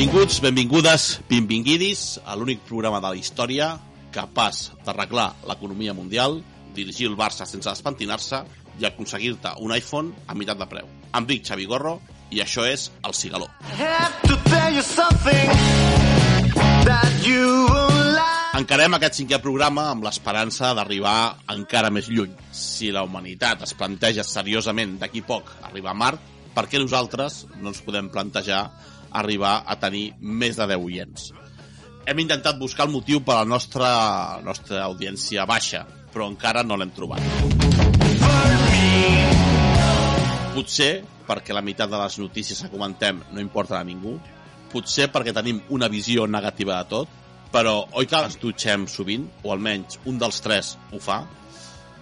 Benvinguts, benvingudes, benvinguidis a l'únic programa de la història capaç d'arreglar l'economia mundial, dirigir el Barça sense despentinar-se i aconseguir-te un iPhone a meitat de preu. Em dic Xavi Gorro i això és El Cigaló. Encarem aquest cinquè programa amb l'esperança d'arribar encara més lluny. Si la humanitat es planteja seriosament d'aquí poc arribar a Mart, per què nosaltres no ens podem plantejar arribar a tenir més de 10 oients? Hem intentat buscar el motiu per a la nostra, nostra audiència baixa, però encara no l'hem trobat. Potser perquè la meitat de les notícies que comentem no importen a ningú, potser perquè tenim una visió negativa de tot, però oi que ens dutxem sovint, o almenys un dels tres ho fa?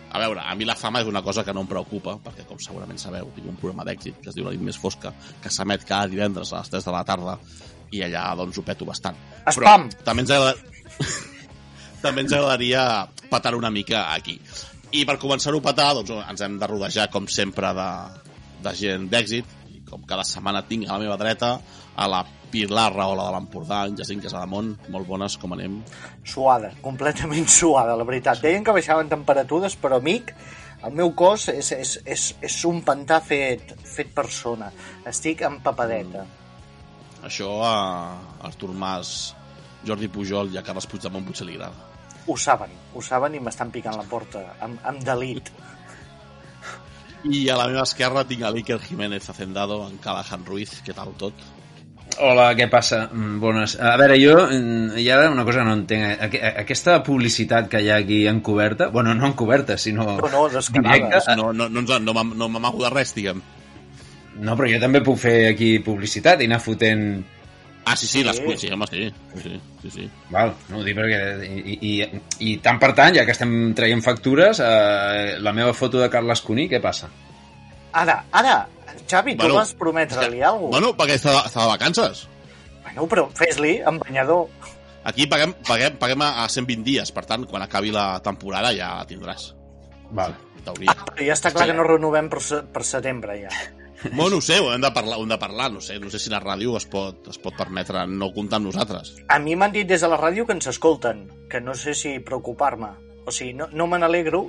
A veure, a mi la fama és una cosa que no em preocupa, perquè com segurament sabeu, tinc un programa d'èxit que es diu La nit més fosca, que s'emet cada divendres a les 3 de la tarda, i allà doncs ho peto bastant. Espam! Però també ens, agrada... també ens agradaria petar una mica aquí. I per començar-ho a petar, doncs ens hem de rodejar, com sempre, de, de gent d'èxit, i com cada setmana tinc a la meva dreta a la Pilar Rahola de l'Empordà, en Jacint Casademont, molt bones, com anem? Suada, completament suada, la veritat. Deien que baixaven temperatures, però, amic, el meu cos és, és, és, és un pantà fet, fet persona. Estic empapadeta. Això a Artur Mas, Jordi Pujol i a Carles Puigdemont potser li agrada. Ho saben, ho saben i m'estan picant la porta, amb, amb delit. I a la meva esquerra tinc a l'Iker Jiménez Hacendado, en Callahan Ruiz, què tal tot? Hola, què passa? Mm, Bones. A veure, jo mm, hi ha una cosa que no entenc. Aqu- Aquesta publicitat que hi ha aquí encoberta, bueno, no encoberta, sinó... No, no, descarada. directa, No, no, no, ens- no, no m'amago de res, diguem. No, però jo també puc fer aquí publicitat i anar fotent... Ah, sí, sí, Sí. l'escull, sí, home, sí. Sí, sí, sí. Val, no ho dic perquè... I, i, I tant per tant, ja que estem traient factures, eh, la meva foto de Carles Cuní, què passa? Ara, ara, Xavi, tu Bueno, vas prometre-li alguna cosa. Bueno, perquè està, està de vacances. Bueno, però fes-li, amb banyador. Aquí paguem, paguem, paguem a a 120 dies, per tant, quan acabi la temporada ja la tindràs. Val. Teoria. Però ja està clar que no renovem per, se- per setembre, ja. Bueno, no ho sé, ho hem de parlar, ho hem de parlar no sé, no sé si la ràdio es pot, es pot permetre no comptar amb nosaltres. A mi m'han dit des de la ràdio que ens escolten, que no sé si preocupar-me. O sigui, no, no me n'alegro,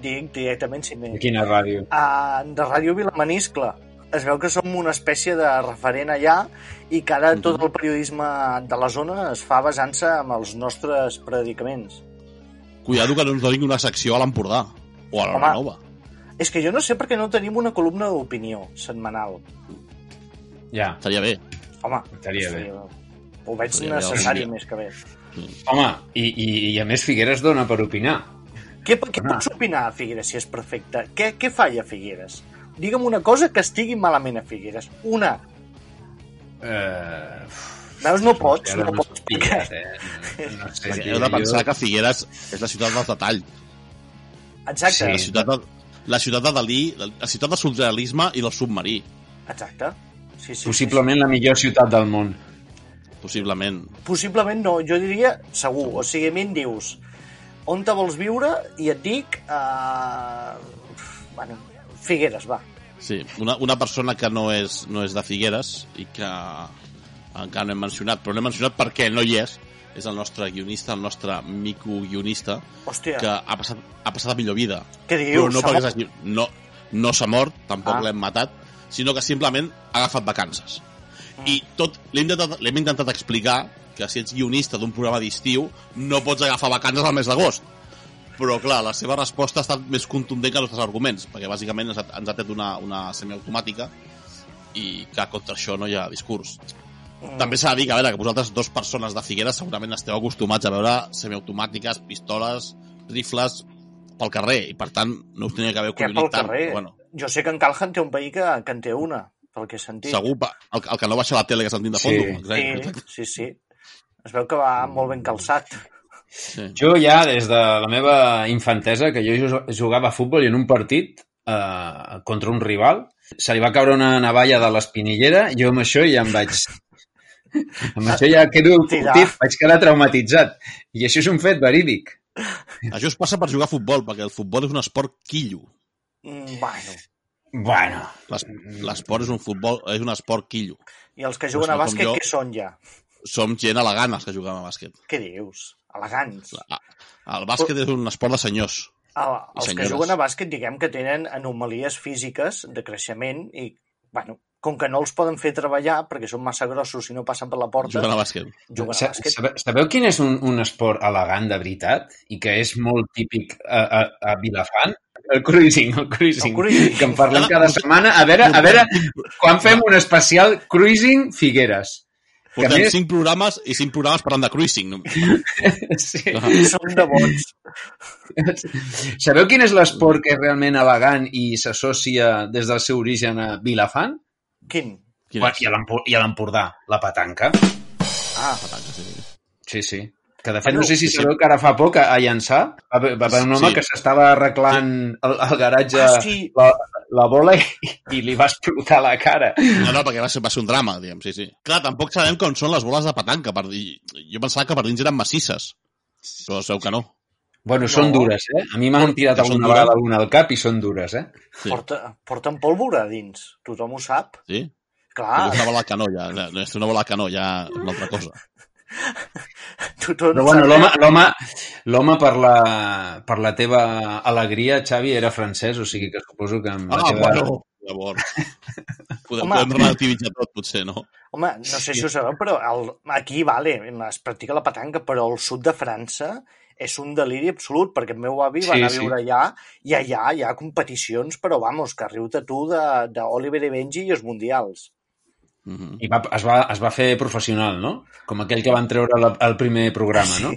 dic directament si. A quina ràdio? a, de Ràdio Vilamaniscle. Es veu que som una espècie de referent allà i que ara tot el periodisme de la zona es fa basant-se en els nostres predicaments. Cuidado que no ens donin una secció a l'Empordà. O a la Home. Nova. És que jo no sé per què no tenim una columna d'opinió setmanal. Ja. Estaria bé. Home, Estaria bé. Ho veig Estaria bé necessari dia. més que bé. Home, i, i, i a més Figueres dona per opinar. Què, què Home. pots opinar a Figueres si és perfecte? Què, què falla a Figueres? Digue'm una cosa que estigui malament a Figueres. Una. Eh... Veus, no pots, no m'has pots. pillat, eh? No sé, Perquè tio, heu de pensar jo- que Figueres és la ciutat del detall. Exacte, La ciutat de, la ciutat de Dalí, la ciutat del surrealisme i del submarí, exacte. Sí, sí, sí, Possiblement la millor ciutat del món. Possiblement. Possiblement no, jo diria segur. O sigui, a mi em dius on te vols viure i et dic uh... bueno, Figueres, va. Sí, una, una persona que no és, no és de Figueres i que encara no hem mencionat, però no hem mencionat perquè no hi és, és el nostre guionista, el nostre mico-guionista, Hòstia, que ha passat, ha passat a millor vida. què Però dius? no S'ha perquè. No, no s'ha mort, tampoc Ah. l'hem matat, sinó que simplement ha agafat vacances. Mm. I tot l'hem intentat, intentat explicar que si ets guionista d'un programa d'estiu no pots agafar vacances al mes d'agost. Però, clar, la seva resposta ha estat més contundent que els nostres arguments, perquè bàsicament ens ha, ens ha tret una, una semiautomàtica i que contra això no hi ha discurs. Mm. També s'ha de dir que, a veure, que vosaltres, dos persones de Figueres, segurament esteu acostumats a veure semiautomàtiques, pistoles, rifles pel carrer, i per tant no us tenia que haver collonit tant. carrer? Bueno, Jo sé que en Calhan té un veí que, que en té una, pel que he sentit. segur, el, el que no baixa la tele que sentim de Sí. fons. Sí, sí, sí. Es veu que va molt ben calçat. sí. Jo ja, des de la meva infantesa, que jo ju- jugava a futbol i en un partit eh, contra un rival, se li va caure una navalla de l'espinillera, jo amb això ja em vaig... Amb això ja quedo curtit, vaig quedar traumatitzat. I això és un fet verídic. Això es passa per jugar a futbol, perquè el futbol és un esport quillo. Mm, bueno, Bueno, Les- L'esport és un futbol, és un esport quillo. I els que juguen no a bàsquet, jo. què són ja? Som gent elegant, els que juguem a bàsquet. Què dius? Elegants. Ah, El bàsquet és un esport de senyors. I els que juguen a bàsquet, diguem que tenen anomalies físiques de creixement i, bueno, com que no els poden fer treballar perquè són massa grossos i no passen per la porta, Juguen a bàsquet. juguen a bàsquet. Sabeu, sabeu quin és un, un esport elegant de veritat i que és molt típic a, a, a Vilafant? El cruising, el cruising, El cruising. que en parlem cada setmana. A veure, a veure, quan fem un especial cruising Figueres. Portem més- cinc programes i cinc programes parlant de cruising. No? Sí. Són de bons. Sabeu quin és l'esport que és realment elegant i s'associa des del seu origen a Vilafant? Quin? Quin I a l'Empordà, la petanca. Ah, Petanca, sí. Sí, sí. Que de fet Bueno, no sé si sabeu que ara fa poc a Llançà va haver, va haver un home Sí. que s'estava arreglant el, el garatge Ah, sí. la, la bola i, i li va explotar la cara. No, no, perquè va ser, va ser un drama, diguem, sí, sí. Clar, tampoc sabem com són les boles de petanca. Per dir... Jo pensava que per dins eren massisses, però veu que no. Bueno, són No. dures, eh? A mi m'han tirat són alguna vegada alguna al cap i són dures, eh? Sí. porta, porten pólvora a dins. Tothom ho sap. Sí? Clar, és una bola de canó, ja. No és una bola de canó, ja és una altra cosa. Tothom Però bueno, l'home l'home l'home per, la, per la teva alegria, Xavi, era francès, o sigui que suposo que amb la Ah, teva... bueno. Llavors, podem, Home. podem relativitzar tot, potser, no? Home, no sé si ho sabeu, però el, aquí, vale, es practica la petanca, però al sud de França és un deliri absolut, perquè el meu avi va Sí, anar a sí. viure allà i allà hi ha competicions, però vamos, que riu-te tu de- d'Oliver i Benji i els mundials. Uh -huh. I va, es, va, es va fer professional, no? Com aquell que van treure la, el primer programa, no?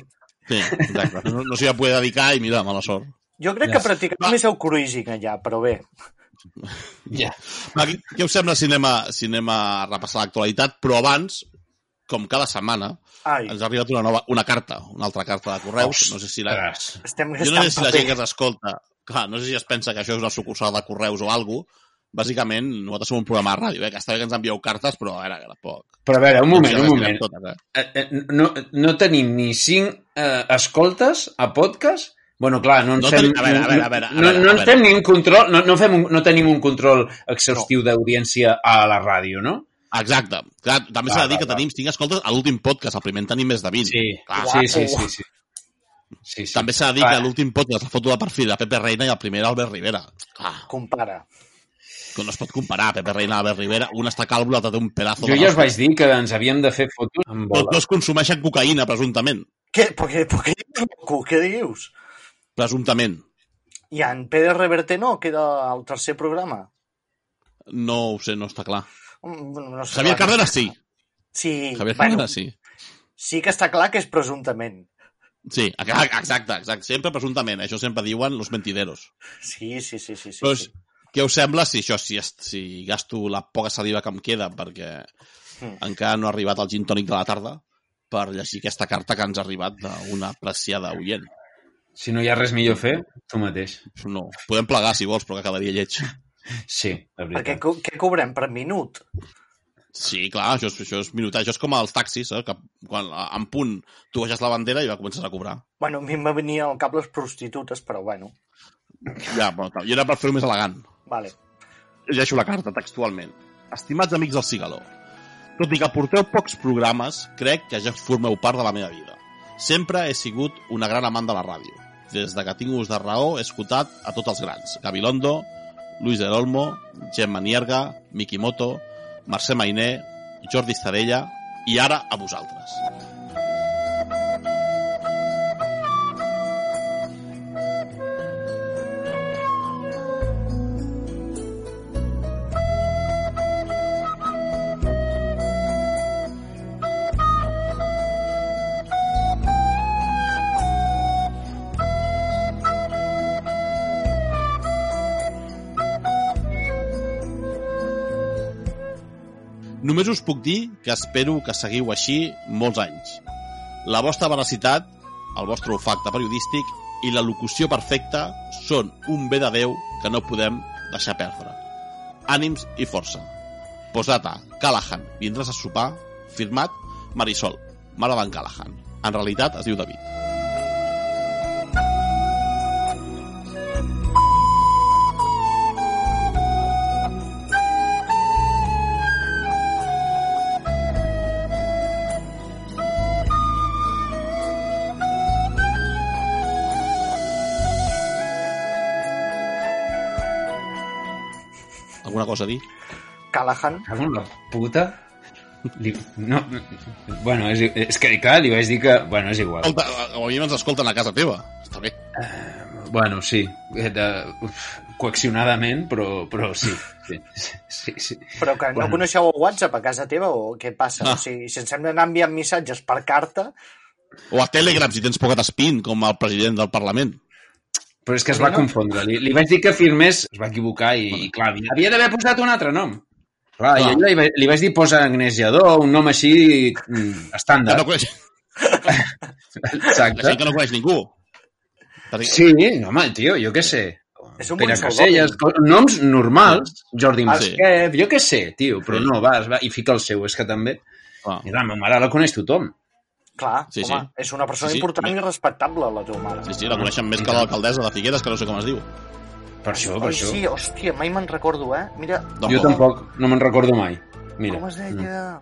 Sí, exacte. No, no s'hi va poder dedicar i mira, mala sort. Jo crec Ja. que practicam més el cruising allà, però bé. Ja. Va, què, què us sembla si anem, a, si anem a repassar l'actualitat? Però abans, com cada setmana, Ai, ens ha arribat una, nova, una carta, una altra carta de correus. No sé si la, estem jo no sé si la gent que s'escolta... Clar, no sé si es pensa que això és una sucursal de correus o alguna cosa. Bàsicament, nosaltres som un programa de ràdio, eh? que està bé que ens envieu cartes, però a veure, que tampoc. Però a veure, un moment, un moment. Totes, eh? Eh, eh, No, no tenim ni cinc eh, escoltes a podcast? Bueno, clar, no ens No fem... a veure, a veure, a veure, a no, veure, no ens fem ni un control, no, no, fem un, no tenim un control exhaustiu d'audiència a la ràdio, no? Exacte. Clar, també s'ha de dir que va. tenim 5 escoltes a l'últim podcast, al primer en tenim més de 20. Clar, sí, sí, sí, sí. sí, sí. També s'ha de dir Va, que l'últim podcast la foto de perfil de Pepe Reina i el primer Albert Rivera. Clar, Compara. Que no es pot comparar, Pepe Reina Albert Rivera. Un està calvo, l'altre té un pedazo Jo de... ja us vaig dir que ens havíem de fer fotos amb Tots bola. dos consumeixen cocaïna, presumptament. Què? Per què, per què loco? Què dius? Presumptament. I en Pérez Reverte no, que era el tercer programa. No ho sé, no està clar. Mm, No sé, Javier Cárdenas sí. Sí, Javier bueno, Cárdenas sí. sí que està clar que és presumptament. Sí, exacte, exacte. Sempre presumptament. Això sempre diuen los mentideros. Sí, sí, sí, sí. sí, Però sí. Què us sembla si això, si, si gasto la poca saliva que em queda perquè Mm. encara no ha arribat el gin tònic de la tarda per llegir aquesta carta que ens ha arribat d'una apreciada oient. Si no hi ha res millor a fer, tu mateix. No, podem plegar si vols, però que quedaria lleig. Sí, la Perquè veritat. co què cobrem per minut? Sí, clar, això és, això és minutar. Això és com els taxis, eh? que quan en punt tu baixes la bandera i va comences a cobrar. Bueno, a mi em va venir al cap les prostitutes, però bueno, Ja, però jo era per fer-ho més elegant. Vale. Llegeixo la carta textualment. Estimats amics del Cigaló, tot i que porteu pocs programes, crec que ja formeu part de la meva vida. Sempre he sigut una gran amant de la ràdio. Des de que tinc ús de raó he escoltat a tots els grans. Gabilondo, Luis del Olmo, Gemma Nierga, Miki Moto, Mercè Mainé, Jordi Estadella i ara a vosaltres. Puc dir que espero que seguiu així molts anys. La vostra veracitat, el vostre olfacte periodístic i la locució perfecta són un bé de Déu que no podem deixar perdre. Ànims i força. Posata, Callahan, vindràs a sopar? Firmat, Marisol, mare d'en Callahan. En realitat es diu David. Alguna cosa a dir? Callahan. Cago la puta. Li... No, bueno, és, és que, clar, li vaig dir que... Bueno, és igual. Escolta, a mi ens escolten a casa teva. Està bé. Bueno, sí, eh, de, uf, coaccionadament, però, però sí. Sí, sí, sí. Però que no Bueno. coneixeu el WhatsApp a casa teva o què passa? Ah. O sigui, si ens hem d'anar enviant missatges per carta, O a Telegram, si tens poquet espín, com el president del Parlament. Però és que es va No. confondre. Li, li vaig dir que firmés, es va equivocar i, i clar, havia d'haver posat un altre nom. Clar, Clar. i ell li, li vaig dir posa Agnès Lledó, un nom així mm, Que estàndard. no coneix, la Exacte. gent que no coneix ningú. Sí, home, tio, jo què sé. És un Pere Caselles, noms normals, Jordi Ah, sí. Masquef, jo què sé, tio, però Sí. no, va, va, i fica el seu, és que també... clar. I la meva mare la coneix tothom. Clar, Sí, home, sí. és una persona Sí, sí. important i respectable, la teva mare. Sí, sí, la coneixen més que l'alcaldessa de Figueres, que no sé com es diu. Per això, per Ai, això. sí, hòstia, mai me'n recordo, eh? Mira, Jo tampoc, no me'n recordo mai. Mira. com es deia?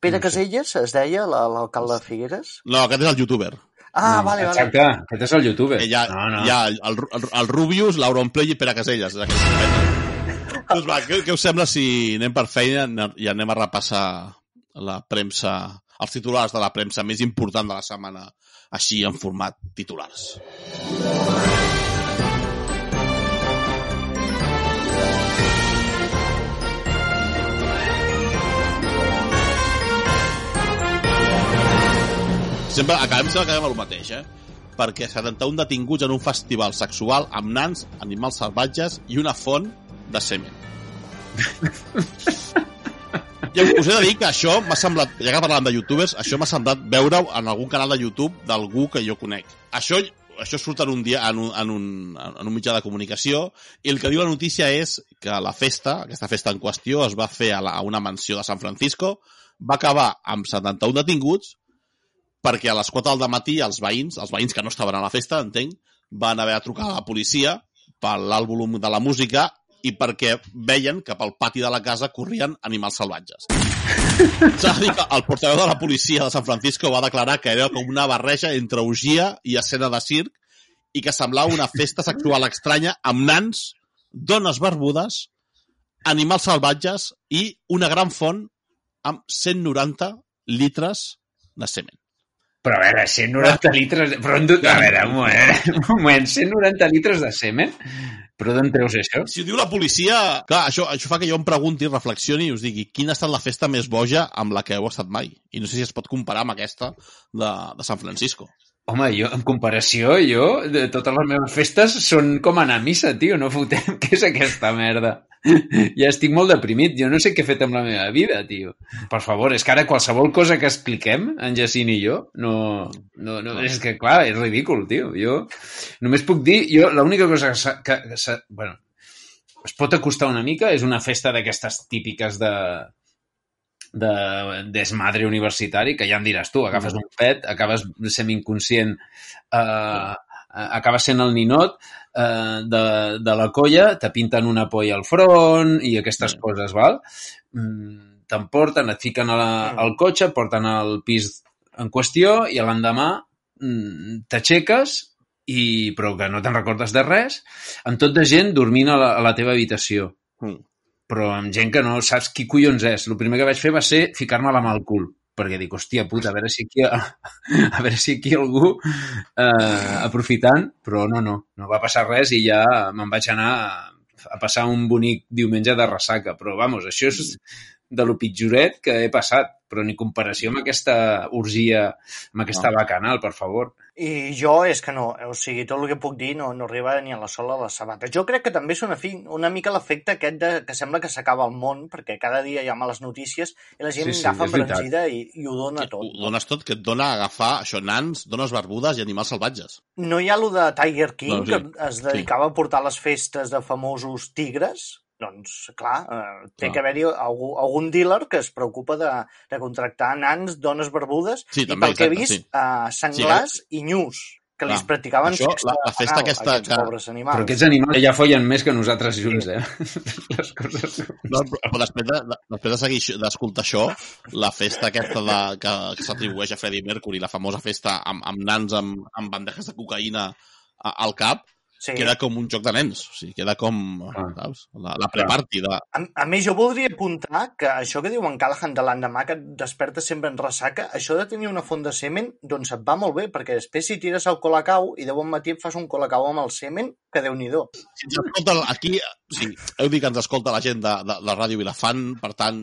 Pere Caselles es deia, la- l'alcalde de Figueres? No, aquest és el youtuber. Ah, No, vale, vale. Exacte, aquest és el youtuber. Hi ha, no, no. hi ha el, el, el Rubius, l'Auronplay i Pere Caselles. doncs va, què, què us sembla si anem per feina i anem a repassar la premsa, els titulars de la premsa més important de la setmana, així en format titulars. Sempre acabem, sempre acabem el mateix, eh? Perquè 71 detinguts en un festival sexual amb nans, animals salvatges i una font de semen. I us he de dir que això m'ha semblat, ja que parlàvem de youtubers, això m'ha semblat veure en algun canal de YouTube d'algú que jo conec. Això, això surt en un, dia, en, un, en, un, en un mitjà de comunicació i el que diu la notícia és que la festa, aquesta festa en qüestió, es va fer a, la, a una mansió de San Francisco, va acabar amb 71 detinguts perquè a les 4 del matí els veïns, els veïns que no estaven a la festa, entenc, van haver de trucar a la policia per l'alt volum de la música i perquè veien que pel pati de la casa corrien animals salvatges. S'ha de dir que el portaveu de la policia de San Francisco va declarar que era com una barreja entre orgia i escena de circ i que semblava una festa sexual estranya amb nans, dones barbudes, animals salvatges i una gran font amb 190 litres de semen. Però a veure, 190 litres... Però on du... A veure, un moment, un moment, 190 litres de semen? Però d'on treus això? Si ho diu la policia... Clar, això, això fa que jo em pregunti, reflexioni i us digui quina ha estat la festa més boja amb la que heu estat mai. I no sé si es pot comparar amb aquesta de, de San Francisco. Home, jo, en comparació, jo, de totes les meves festes són com anar a missa, tio, no fotem. Què és aquesta merda? Ja estic molt deprimit, jo no sé què he fet amb la meva vida, tio. Per favor, és que ara qualsevol cosa que expliquem, en Jacint i jo, no, no, no és que, clar, és ridícul, tio. Jo només puc dir, jo l'única cosa que, que, que bueno, es pot acostar una mica és una festa d'aquestes típiques de de desmadre universitari, que ja em diràs tu, agafes un pet, acabes semi-inconscient, eh, acabes sent el ninot eh, de, de la colla, te pinten una polla al front i aquestes Mm. coses, val? Mm, T'emporten, et fiquen a la, Mm. al cotxe, porten al pis en qüestió i l'endemà mm, t'aixeques i, però que no te'n recordes de res, amb tot de gent dormint a la, a la teva habitació Mm. Però amb gent que no saps qui collons és. El primer que vaig fer va ser ficar-me la mà al cul, perquè dic, hòstia puta, a veure si aquí, a veure si aquí algú eh, aprofitant, però no, no, no va passar res i ja me'n vaig anar a, a passar un bonic diumenge de ressaca, però vamos, això és de lo pitjoret que he passat, però ni comparació amb aquesta orgia, amb aquesta No. bacanal, per favor. I jo és que no, o sigui, tot el que puc dir no, no arriba ni a la sola a la sabata. Jo crec que també és una, fi, una mica l'efecte aquest de, que sembla que s'acaba el món, perquè cada dia hi ha males notícies i la gent Sí, sí, sí, agafa embranzida i, i ho dona Que tot. ho dones tot, que et dona a agafar això, nans, dones barbudes i animals salvatges. No hi ha lo de Tiger King, No, sí. que es dedicava a portar les festes de famosos tigres? Doncs, clar, eh, té Clar. que haver-hi algú, algun dealer que es preocupa de, de contractar nans, dones barbudes, Sí, i també, pel que he exacte, vist, sí. eh, senglars i nyus, que Clar, li practicaven això, sexe la- la festa anal aquesta aquests que- pobres animals. Però aquests animals ja follen més que nosaltres junts, eh? Les coses. No, però després de, de- després de seguir d'escoltar això, la festa aquesta de, que, que s'atribueix a Freddie Mercury, la famosa festa amb, amb nans amb, amb bandejes de cocaïna al cap, Sí. queda com un joc de nens. O sigui, queda com, Ah. saps? La, la preparty de... A, a més, jo voldria apuntar que això que diu en Callahan de l'endemà que et desperta sempre en ressaca, això de tenir una font de semen, doncs et va molt bé, perquè després si tires el colacau i de bon matí et fas un colacau amb el semen, que déu nhi Si ens escolta, aquí, sí, heu dit que ens escolta la gent de, de, de Ràdio Vilafant, per tant,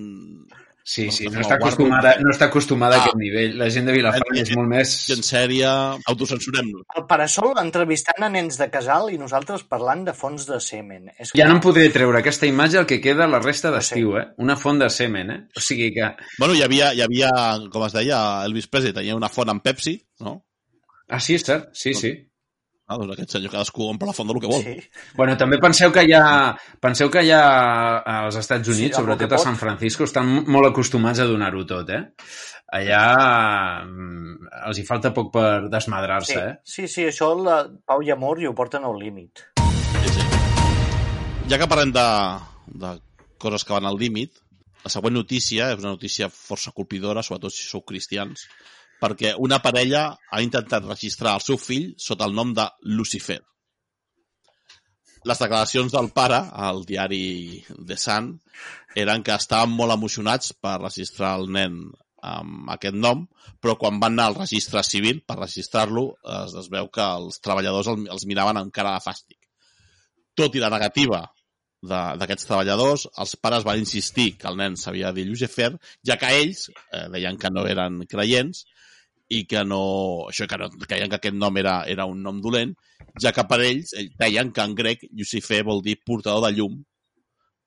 Sí, sí, No, no està acostumada, no està acostumada a Ah. aquest nivell. La gent de Vilafant és molt més... gent sèria, autocensurem-nos. El Parasol entrevistant a nens de casal i nosaltres parlant de fons de semen. És Ja que- no em podré treure aquesta imatge el que queda la resta d'estiu, eh? Una font de semen, eh? O sigui que... Bueno, hi havia, hi havia, com es deia, Elvis Presley tenia una font amb Pepsi, no? Ah, sí, és cert, sí, sí. Ah, doncs aquest senyor cadascú omple la font del que vol. Sí. Bueno, també penseu que hi ha, penseu que hi ha als Estats Sí, Units, el sobretot a. San Francisco, estan molt acostumats a donar-ho tot, eh? Allà mm, els hi falta poc per Sí, desmadrar-se, eh? sí, sí, això la Pau i Amor i ho porten al límit. Sí, sí. Ja que parlem de, de coses que van al límit, la següent notícia és una notícia força colpidora, sobretot si sou cristians, perquè una parella ha intentat registrar el seu fill sota el nom de Lucifer. Les declaracions del pare al diari The Sun eren que estaven molt emocionats per registrar el nen amb aquest nom, però quan van anar al registre civil per registrar-lo es, es veu que els treballadors el- els miraven amb cara de fàstic. Tot i la negativa d'aquests treballadors, els pares van insistir que el nen s'havia de dir Lucifer, ja que ells eh, deien que no eren creients i que no, això que no, creien que aquest nom era, era un nom dolent, ja que per ells, deien que en grec Lucifer vol dir portador de llum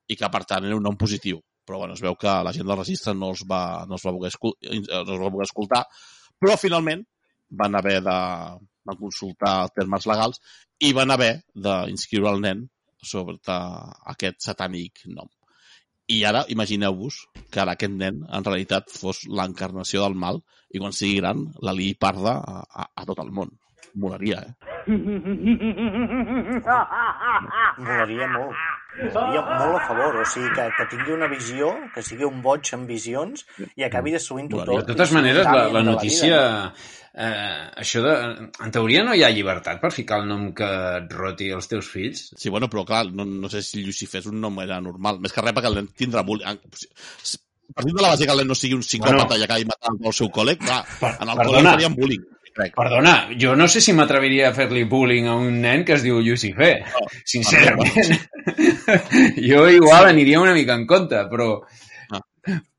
i que per tant era un nom positiu. Però bueno, es veu que la gent del registre no els va, no els va, voler, escol eh, no va voler escoltar, però finalment van haver de, de consultar termes legals i van haver d'inscriure el nen sobre aquest satànic nom. I ara imagineu-vos que ara aquest nen en realitat fos l'encarnació del mal i quan sigui gran la li parda a, a, a tot el món. Molaria, eh? Molaria molt. Molaria molt a favor, o sigui, que, que tingui una visió, que sigui un boig amb visions i acabi destruint-ho tot. De totes maneres, la, la de notícia... vida. Eh, això de... En teoria no hi ha llibertat per ficar el nom que et roti els teus fills? Sí, bueno, però clar, no, no sé si Lucifer és un nom era normal. Més que res perquè el nen tindrà bullying. Partint de la base que el nen no sigui un psicòpata Bueno. i acabi matant el seu col·leg, clar, Per- en el perdona. col·leg farien bullying, crec. Perdona, jo no sé si m'atreviria a fer-li bullying a un nen que es diu Lucifer. Sincerament. jo igual aniria una mica en compte, però...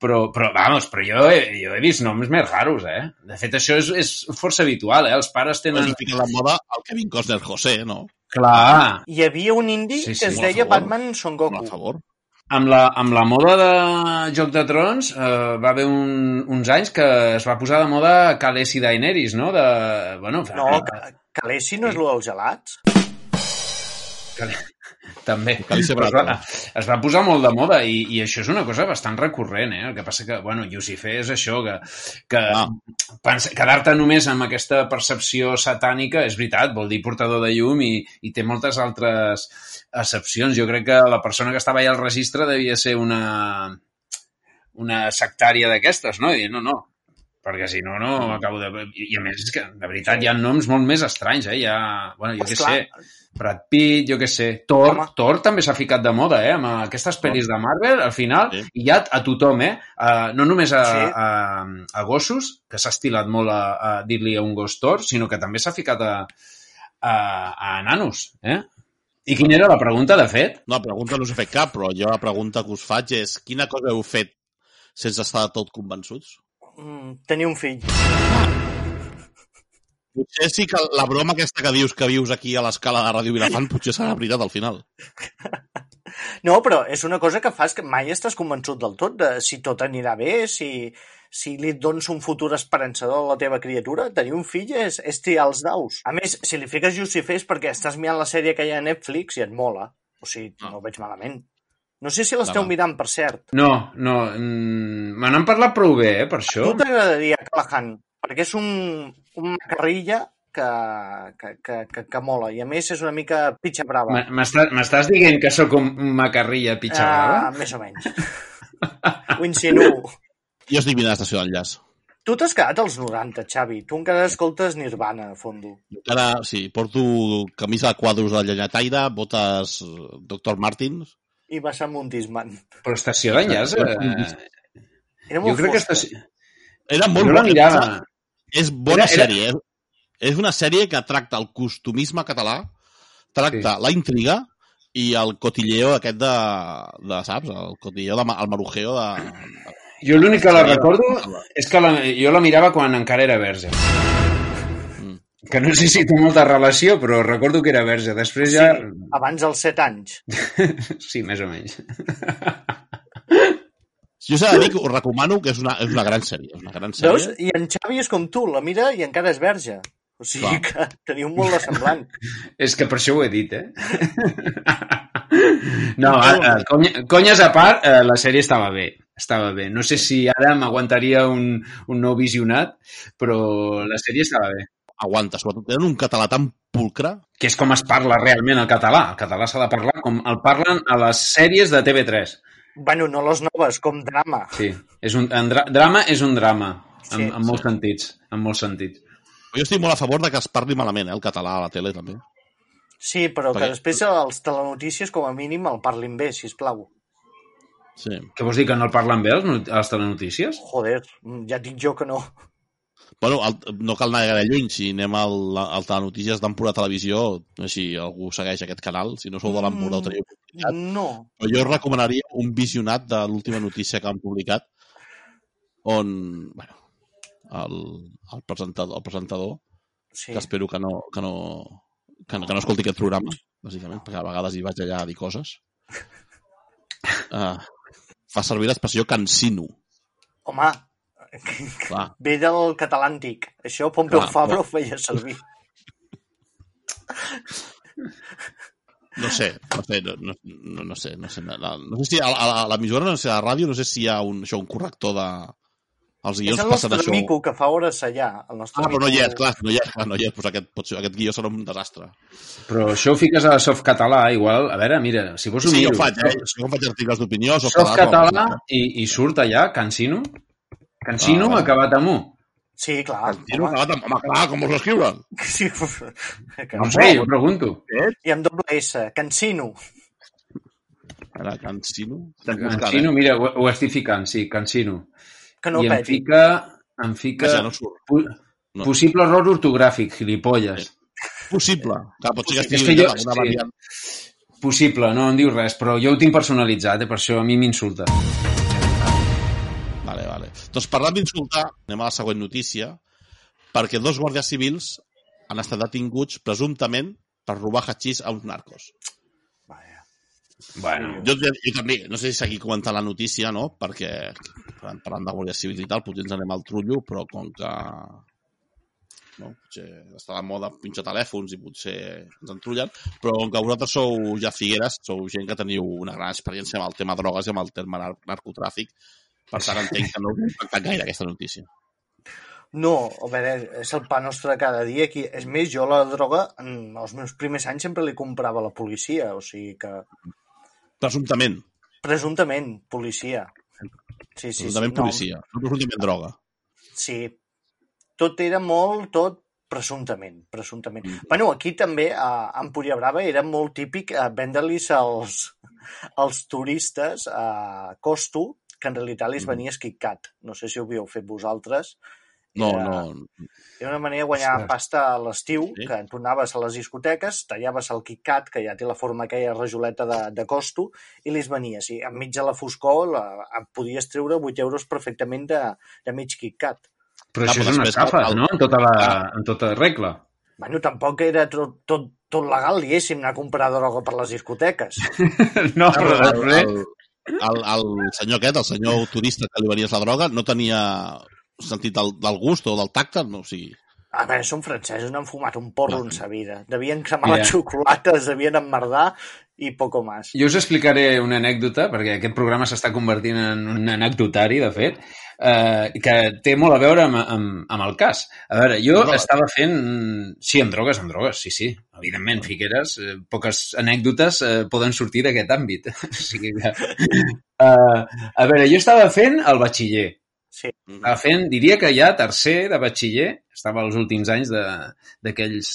Però, però, vamos, però jo he, jo he vist noms més raros, eh? De fet, això és, és força habitual, eh? Els pares Tenen... fica la moda el Kevin Costner José, no? Clar, Hi havia un indi Sí, que sí, es molt a deia favor. Batman Son Goku. A favor. Amb la, amb la moda de Joc de Trons eh, va haver un, uns anys que es va posar de moda Khaleesi Daenerys, no? De, bueno, No, Ca- Calesi no és lo dels gelats? També. Es, va, es va posar molt de moda i, i això és una cosa bastant recurrent, eh? El que passa que, bueno, Lucifer és això, que, que Ah. quedar-te només amb aquesta percepció satànica, és veritat, vol dir portador de llum i, i té moltes altres accepcions. Jo crec que la persona que estava allà al registre devia ser una, una sectària d'aquestes, no? I no, no, perquè si no, no acabo de... I a més, és que de veritat hi ha noms molt més estranys, eh? Hi ha, bueno, jo què sé, Brad Pitt, jo què sé, Thor, Home. Thor també s'ha ficat de moda, eh? Amb aquestes pel·lis de Marvel, al final, Sí. i ja a tothom, eh? Uh, no només a, Sí. a, a gossos, que s'ha estilat molt a, a dir-li a un gos Thor, sinó que també s'ha ficat a, a, a nanos, eh? I quina era la pregunta, de fet? No, la pregunta no us he fet cap, però jo la pregunta que us faig és quina cosa heu fet sense estar tot convençuts? Mm, tenir un fill. Potser sí que la broma aquesta que dius que vius aquí a l'escala de Ràdio Vilafant potser serà veritat al final. No, però és una cosa que fas que mai estàs convençut del tot de si tot anirà bé, si, si li dones un futur esperançador a la teva criatura. Tenir un fill és, és triar els daus. A més, si li fiques Lucifer és perquè estàs mirant la sèrie que hi ha a Netflix i et mola. O sigui, Ah. no ho veig malament. No sé si l'esteu mirant, per cert. No, no, mm, me n'han parlat prou bé, eh, per A això. tu t'agradaria Callahan, perquè és un, un macarrilla que, que, que, que, que mola. I a més és una mica pitxa brava. M'estàs dient que sóc un macarrilla pitxa brava? Ah, més o menys. Ho insinuo. Jo estic mirant l'estació d'enllaç. Tu t'has quedat als 90, Xavi. Tu encara escoltes Nirvana, a fondo. Encara, sí, porto camisa de quadros de llenyataire, botes eh, Dr. Martins. I vas a Montisman. Però Estació d'Enllaç... Eh, Era jo molt crec que fosca. Estació... Era molt Jo bona. mirava... És bona Era- era- sèrie. eh? És una sèrie que tracta el costumisme català, tracta Sí. la intriga i el cotilleo aquest de, de saps? El cotilleo, de, el marujeo de... Jo l'únic que la recordo és que la, jo la mirava quan encara era verge. Que no sé si té molta relació, però recordo que era verge. Després ja... Sí, abans dels 7 anys. Sí, més o menys. Jo s'ha de dir que us recomano que és una, és una gran sèrie. És una gran sèrie. Veus? I en Xavi és com tu, la mira i encara és verge. O sigui que teniu molt de semblant. És que per això ho he dit, eh? No, ara, conya, conyes a part, eh, la sèrie estava bé. Estava bé. No sé si ara m'aguantaria un, un nou visionat, però la sèrie estava bé. Aguanta, sobretot tenen un català tan pulcre Que és com es parla realment el català. El català s'ha de parlar com el parlen a les sèries de TV3. Bueno, no les noves, com drama. Sí, és un, en dra drama és un drama, en, Sí, en molts sentits. En molts sentits. Jo estic molt a favor de que es parli malament, eh, el català a la tele, també. Sí, però que Perquè- després els telenotícies, com a mínim, el parlin bé, si plau. Sí. Què vols dir, que no el parlen bé a les telenotícies? Joder, ja dic jo que no. Bueno, el, no cal anar gaire lluny. Si anem al, al Telenotícies d'Empordà Televisió, no sé si algú segueix aquest canal, si no sou de l'Empordà ho teniu. No. Però jo recomanaria un visionat de l'última notícia que han publicat, on, bueno, el, el presentador, el presentador Sí. que espero que no, que no, que no, que no escolti aquest programa, bàsicament, perquè a vegades hi vaig allà a dir coses. Uh, fa servir l'expressió cansino. Home, Clar, ve del català antic. Això Pompeu Clar, Fabra clar. ho feia servir. no sé, no sé, no, no, no, no sé, no sé, no, no sé si a, a, a l'emissora, no sé, a la ràdio, no sé si hi ha un, això, un corrector de... Els És guions el passen nostre això... mico que fa hores allà. El nostre Ah, però no hi és, clar, no hi és, clar, no hi és, doncs aquest, pot ser, aquest guió serà un desastre. Però això ho fiques a Soft Català, igual... A veure, mira, si vols ho Sí, jo miro. ho faig, eh? Jo faig articles d'opinió, soc Soft català, Català però- i, i surt allà, Cansino. Cansino Ah, acabat amb U. Sí, clar. Tiro acabat amb... Home, clar, com us ho escriuen? Sí, que No sé, jo pregunto. I amb doble S, Cansino. Ara, Cansino? Estem buscant, Cansino, eh? mira, ho, ho estic ficant, sí, Cansino. Que no I em peti. fica... Em fica... Vaja, no surt. No. Possible error ortogràfic, gilipolles. Possible. Clar, pot ser que estigui que jo- una sí. variant. Possible, no em diu res, però jo ho tinc personalitzat, eh, per això a mi m'insulta. Vale. Doncs parlant d'insultar, anem a la següent notícia, perquè dos guàrdies civils han estat detinguts presumptament per robar hachís a uns narcos. Bueno, Jo, jo també, no sé si seguir comentant la notícia, no? Perquè parlant, parlant de guàrdies civils i tal, potser ens anem al trullo, però com que no, potser està de moda pinxar telèfons i potser ens entrullen, però com que vosaltres sou ja Figueres, sou gent que teniu una gran experiència amb el tema drogues i amb el terme nar narcotràfic, per tant entenc que no us ha impactat gaire aquesta notícia. No, a veure, és el pa nostre de cada dia aquí. És més, jo la droga, en els meus primers anys sempre li comprava a la policia, o sigui que... Presumptament, Presumptament, policia. Sí, sí, presumptament sí. policia, no presumptament droga. Sí. Tot era molt, tot presumptament, presumptament. Mm. Bueno, aquí també, a Empúria Brava, era molt típic eh, vendre-lis als, als turistes a costo, que en realitat li Mm. venia KitKat. No sé si ho havíeu fet vosaltres. No, Era- no, Era una manera de guanyar Ostres. pasta a l'estiu, Sí. que tu anaves a les discoteques, tallaves el KitKat, que ja té la forma aquella rajoleta de, de costo, i li venies. I enmig de la foscor la, em podies treure 8 euros perfectament de, de mig KitKat. però Ah, això però és una estafa, el- no? En tota, la, en tota regla. Bueno, tampoc era tot, tot, tot legal, diguéssim, anar a comprar droga per les discoteques. No, Però però el, després... el, el, el senyor aquest, el senyor turista que li venies la droga, no tenia sentit del, del gust o del tacte, no, o sigui... A veure, són francesos, no han fumat un porro en sa vida. Devien cremar Mira. la xocolata, es devien emmerdar i poco más. Jo us explicaré una anècdota, perquè aquest programa s'està convertint en un anecdotari, de fet, eh, que té molt a veure amb, amb, amb el cas. A veure, jo Drogues. estava fent... Sí, amb drogues, amb drogues, sí, sí. Evidentment, Figueres, eh, poques anècdotes eh, poden sortir d'aquest àmbit. o sigui que... Eh, a veure, jo estava fent el batxiller, Sí. Estava fent, diria que ja tercer de batxiller, estava als últims anys de- d'aquells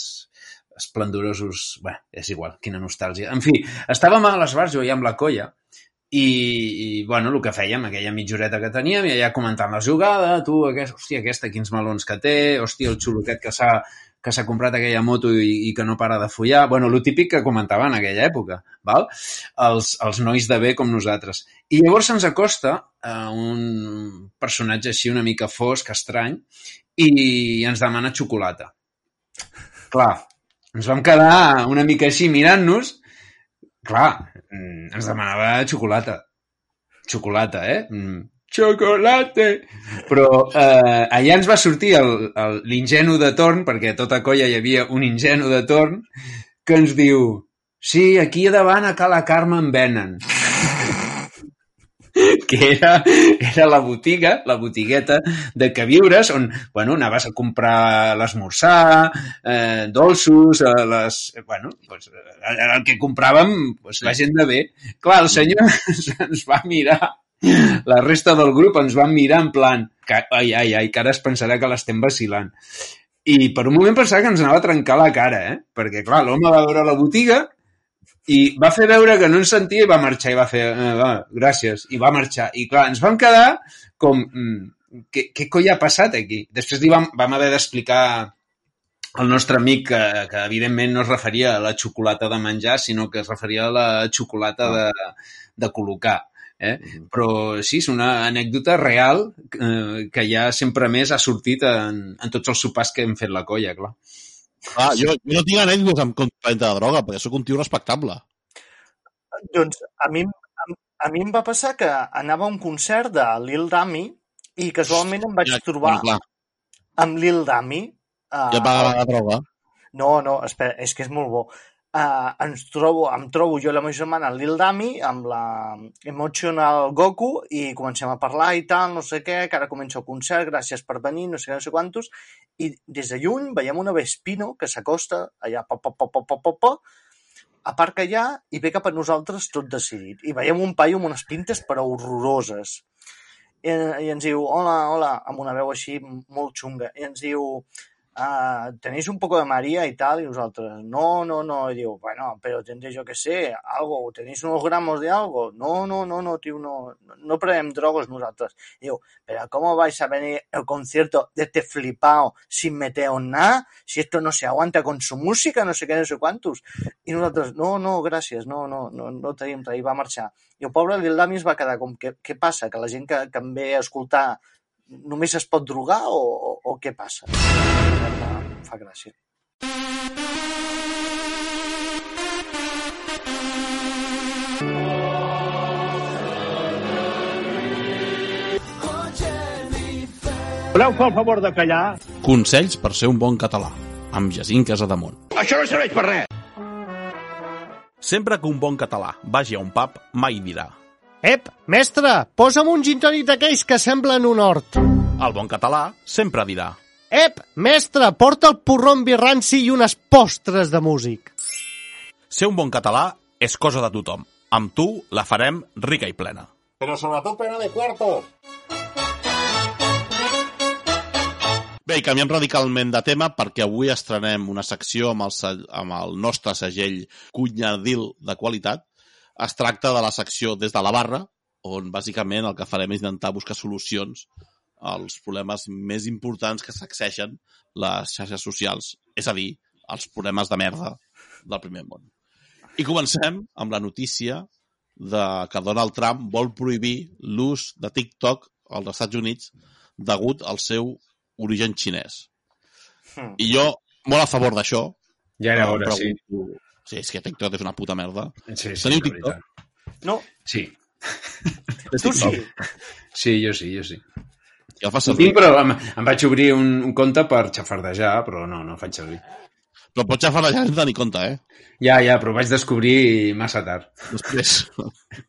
esplendorosos... Bé, és igual, quina nostàlgia. En fi, estàvem a les bars, jo i amb la colla, i, i bueno, el que fèiem, aquella mitja horeta que teníem, i allà comentant la jugada, tu, aquest, hòstia, aquesta, quins melons que té, hòstia, el xulo aquest que s'ha que s'ha comprat aquella moto i, i que no para de follar. Bueno, lo típic que comentava en aquella època, val? Els, els nois de bé com nosaltres. I llavors se'ns acosta a un personatge així una mica fosc, estrany, i ens demana xocolata. Clar, ens vam quedar una mica així mirant-nos. Clar, mm, ens demanava xocolata. Xocolata, eh? Mm, Xocolate! Però eh, allà ens va sortir l'ingenu de torn, perquè a tota colla hi havia un ingenu de torn, que ens diu sí, aquí a davant a Cala Carme en venen. que era, era la botiga, la botigueta de queviures, on, bueno, anaves a comprar l'esmorzar, eh, dolços, eh, les... Bueno, pues, era el que compràvem pues, la gent de bé. Clar, el senyor ens va mirar, la resta del grup ens van mirar en plan, que, ai, ai, ai, que ara es pensarà que l'estem vacilant. I per un moment pensava que ens anava a trencar la cara, eh? Perquè, clar, l'home va veure la botiga i va fer veure que no ens sentia i va marxar i va fer, eh, va, gràcies, i va marxar. I clar, ens vam quedar com, mm, què, què coi ha passat aquí? Després li vam, vam haver d'explicar al nostre amic que, que evidentment no es referia a la xocolata de menjar, sinó que es referia a la xocolata de, de col·locar. Eh? Però sí, és una anècdota real eh, que ja sempre més ha sortit en, en tots els sopars que hem fet la colla, clar. Ah, jo, jo no tinc anècdotes amb compra de droga, perquè sóc un tio respectable. Doncs a mi, a, a mi em va passar que anava a un concert de Lil Dami i casualment em vaig Ja, trobar clar, amb Lil Dami. Uh, ja et va agradar la droga. No, no, espera, és que és molt bo. Uh, ens trobo, em trobo jo i la meva germana el Lil Dami amb la Emotional Goku i comencem a parlar i tal, no sé què, que ara comença el concert, gràcies per venir, no sé què, no sé quantos, i des de lluny veiem una Vespino que s'acosta allà, pa, pa, pa, pa, pa, pa, aparca allà i ve cap a nosaltres tot decidit. I veiem un paio amb unes pintes però horroroses. I, i ens diu, hola, hola, amb una veu així molt xunga, i ens diu, ah, ¿tenéis un poco de María y tal? Y nosotros, no, no, no. Y digo, bueno, pero tendré yo que sé, algo, ¿tenéis unos gramos de algo? No, no, no, no, tío, no, no prenem drogos nosotros. Y digo, pero ¿cómo vais a venir al concierto de este flipao sin meteos nada? Si esto no se aguanta con su música, no sé qué, no sé cuántos. I nosaltres, no, no, gràcies, no, no, no, no tenim res, i va marxar. I el pobre Lil Dami es va quedar com, què, què passa? Que la gent que, que em ve a escoltar només es pot drogar o, o, o què passa? Em fa, gràcia. Voleu fer el favor de callar? Consells per ser un bon català, amb Jacint Casademont. Això no serveix per res. Sempre que un bon català vagi a un pub, mai dirà. Ep, mestre, posa'm un gin tònic d'aquells que semblen un hort. El bon català sempre dirà. Ep, mestre, porta el porró amb vi ranci i unes postres de músic. Ser un bon català és cosa de tothom. Amb tu la farem rica i plena. Però sobretot plena de cuarto. Bé, i canviem radicalment de tema perquè avui estrenem una secció amb el, amb el nostre segell Cunyadil de qualitat. Es tracta de la secció des de la barra, on bàsicament el que farem és intentar buscar solucions als problemes més importants que sacseixen les xarxes socials, és a dir, els problemes de merda del primer món. I comencem amb la notícia de que Donald Trump vol prohibir l'ús de TikTok als Estats Units degut al seu origen xinès. Hmm. I jo, molt a favor d'això, Ja era hora, sí. Pregunto- Sí, és que TikTok és una puta merda. Sí, sí, Teniu TikTok? veritat. No, Sí. tu sí. Sí, jo sí, jo sí. Ja el fas servir. tinc, però em, em vaig obrir un, un compte per xafardejar, però no, no el faig servir. Però pots xafar ja sense tenir compte, eh? Ja, ja, però vaig descobrir massa tard. Després,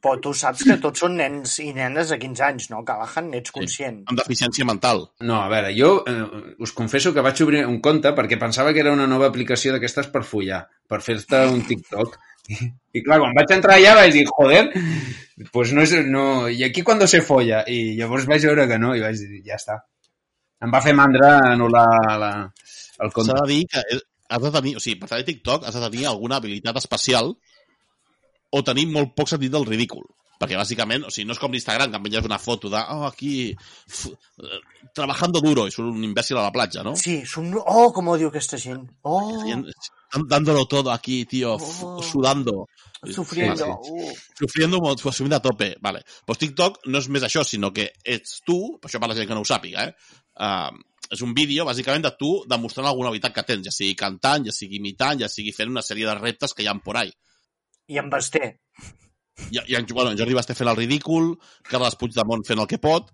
Però tu saps que tots són nens i nenes de 15 anys, no, Callahan? N'ets conscient. amb deficiència mental. No, a veure, jo eh, us confesso que vaig obrir un compte perquè pensava que era una nova aplicació d'aquestes per follar, per fer-te un TikTok, I clar, quan vaig entrar allà vaig dir, joder, pues no és, no, i aquí quan se folla? I llavors vaig veure que no, i vaig dir, ja està. Em va fer mandra anul·lar la, el compte. S'ha de dir que has de tenir, o sigui, per tenir TikTok has de tenir alguna habilitat especial o tenir molt poc sentit del ridícul. Perquè bàsicament, o sigui, no és com l'Instagram, que penges una foto de, oh, aquí, f eh, trabajando duro, i surt un imbècil a la platja, no? Sí, som... Oh, com odio aquesta gent. Oh, dándolo todo aquí, tío, Oh. sudando, sufriendo. sí, Uh. sufriendo, subiendo a tope. Vale. Pues TikTok no és més això, sinó que ets tu, per això per la gent que no ho sàpiga, eh? Uh, és un vídeo, bàsicament, de tu demostrant alguna habilitat que tens, ja sigui cantant, ja sigui imitant, ja sigui fent una sèrie de reptes que hi ha por ahí. I en Basté. I, i en, bueno, en Jordi Basté fent el ridícul, Carles Puigdemont fent el que pot.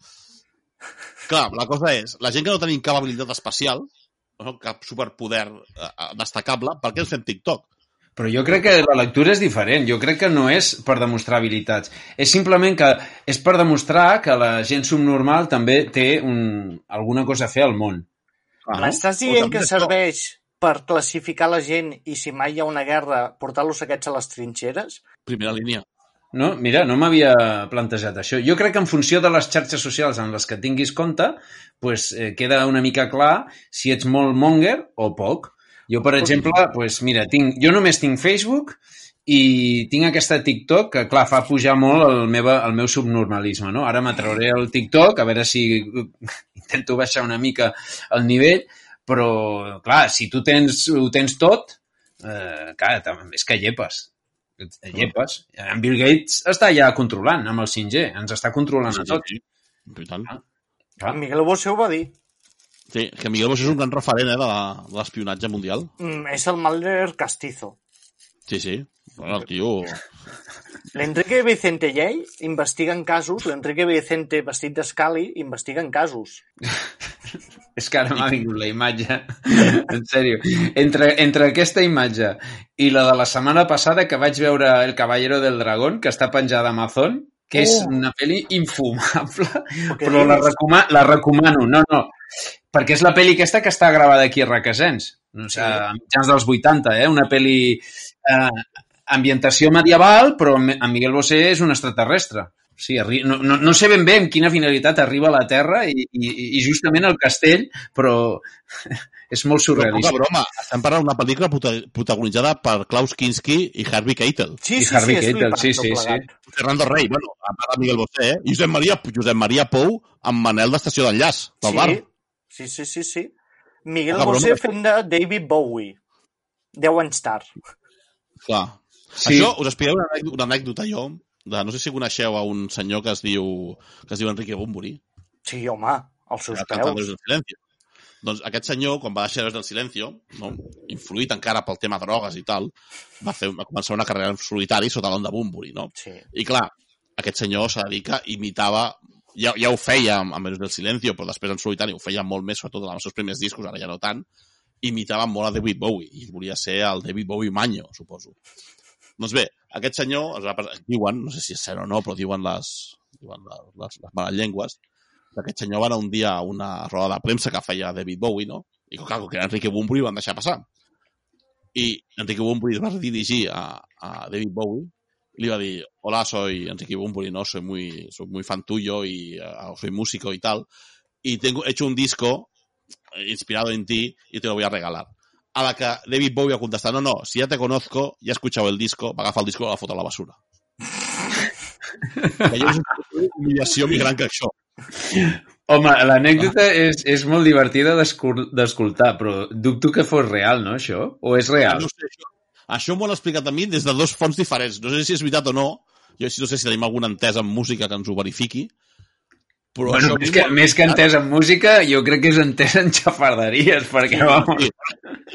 Clar, la cosa és, la gent que no tenim cap habilitat especial, no, cap superpoder eh, destacable, per què ens fem TikTok? Però jo crec que la lectura és diferent. Jo crec que no és per demostrar habilitats. És simplement que és per demostrar que la gent subnormal també té un, alguna cosa a fer al món. Clar, M'estàs O dient que serveix per classificar la gent i si mai hi ha una guerra, portar-los aquests a les trinxeres? Primera línia. No? Mira, no m'havia plantejat això. Jo crec que en funció de les xarxes socials en les que tinguis compte, pues, eh, queda una mica clar si ets molt monger o poc. Jo, per exemple, pues, mira, tinc, jo només tinc Facebook i tinc aquesta TikTok que, clar, fa pujar molt el, meva, el meu subnormalisme, no? Ara m'atrauré el TikTok, a veure si intento baixar una mica el nivell, però, clar, si tu tens, ho tens tot, eh, clar, és que llepes. Llepes. En Bill Gates està ja controlant amb el 5G, ens està controlant a tots. sí. I tant. Clar. En Miguel Bosé ho va dir. Sí, que Miguel Bosé és un gran referent eh, de la- de l'espionatge mundial. Mm, és el Malder Castizo. Sí, sí. Bueno, el tio... L'Enrique Vicente Llei investiga en casos, l'Enrique Vicente vestit d'escali investiga en casos. És que ara m'ha vingut la imatge. en sèrio. Entre, entre aquesta imatge i la de la setmana passada que vaig veure El Caballero del Dragón, que està penjada a Amazon, que és Oh. una pel·li infumable, però la, recoma la recomano. No, no, perquè és la pel·li aquesta que està gravada aquí a Requesens, no sé, Sí. a mitjans dels 80, eh? una pel·li eh, ambientació medieval, però en Miguel Bosé és un extraterrestre. Sí, no, no, no sé ben bé amb quina finalitat arriba a la Terra i, i, i justament al castell, però és molt Però poca surrealista. broma, estem parlant d'una pel·lícula prota- protagonitzada per Klaus Kinski i Harvey Keitel. Sí, I sí, Harvey sí, Keitel, sí, sí, plegat. Fernando Rey, bueno, a part de Miguel Bosé, eh? Josep Maria, Josep Maria Pou amb Manel d'Estació d'Enllaç, del bar. Sí, sí, sí, sí. Miguel Poca Bosé fent de David Bowie. 10 anys tard. Clar. Sí. Això, us explicaré una, anècdota- una anècdota jo, de, no sé si coneixeu a un senyor que es diu, que es diu Enrique Bumburi, Sí, home, als seus peus. Doncs aquest senyor, quan va deixar Héroes del Silencio, no, influït encara pel tema drogues i tal, va, fer, va començar una carrera en solitari sota l'onda Bumburi, no? Sí. I clar, aquest senyor s'ha de dir que imitava ja, ja ho feia amb, amb del Silencio, però després en solitari ho feia molt més, sobretot en els seus primers discos, ara ja no tant, imitava molt a David Bowie, i volia ser el David Bowie manyo, suposo. Doncs bé, aquest senyor, diuen, no sé si és cert o no, però diuen les, diuen les, les, les males llengües, que aquest senyor va anar un dia a una roda de premsa que feia David Bowie, no? I clar, com que era Enrique Bunbury, van deixar passar. I Enrique Bunbury va dirigir a, a David Bowie le iba a decir, hola, soy Enrique Bunbury, ¿no? Soy muy, soy muy fan tuyo y uh, soy músico y tal. Y tengo he hecho un disco eh, inspirado en ti y te lo voy a regalar. A la que David Bowie va contestar, no, no, si ya te conozco, ya he escuchado el disco, va a agafar el disco la foto a la basura. humillació més gran que això. Home, l'anècdota és, és molt divertida d'escoltar, però dubto que fos real, no, això? O és real? No sé, això, això m'ho han explicat a mi des de dos fonts diferents. No sé si és veritat o no. Jo no sé si tenim alguna entesa en música que ens ho verifiqui. Però Bueno, això més que, més que entès en música, jo crec que és entès en xafarderies, perquè, vamos, Sí,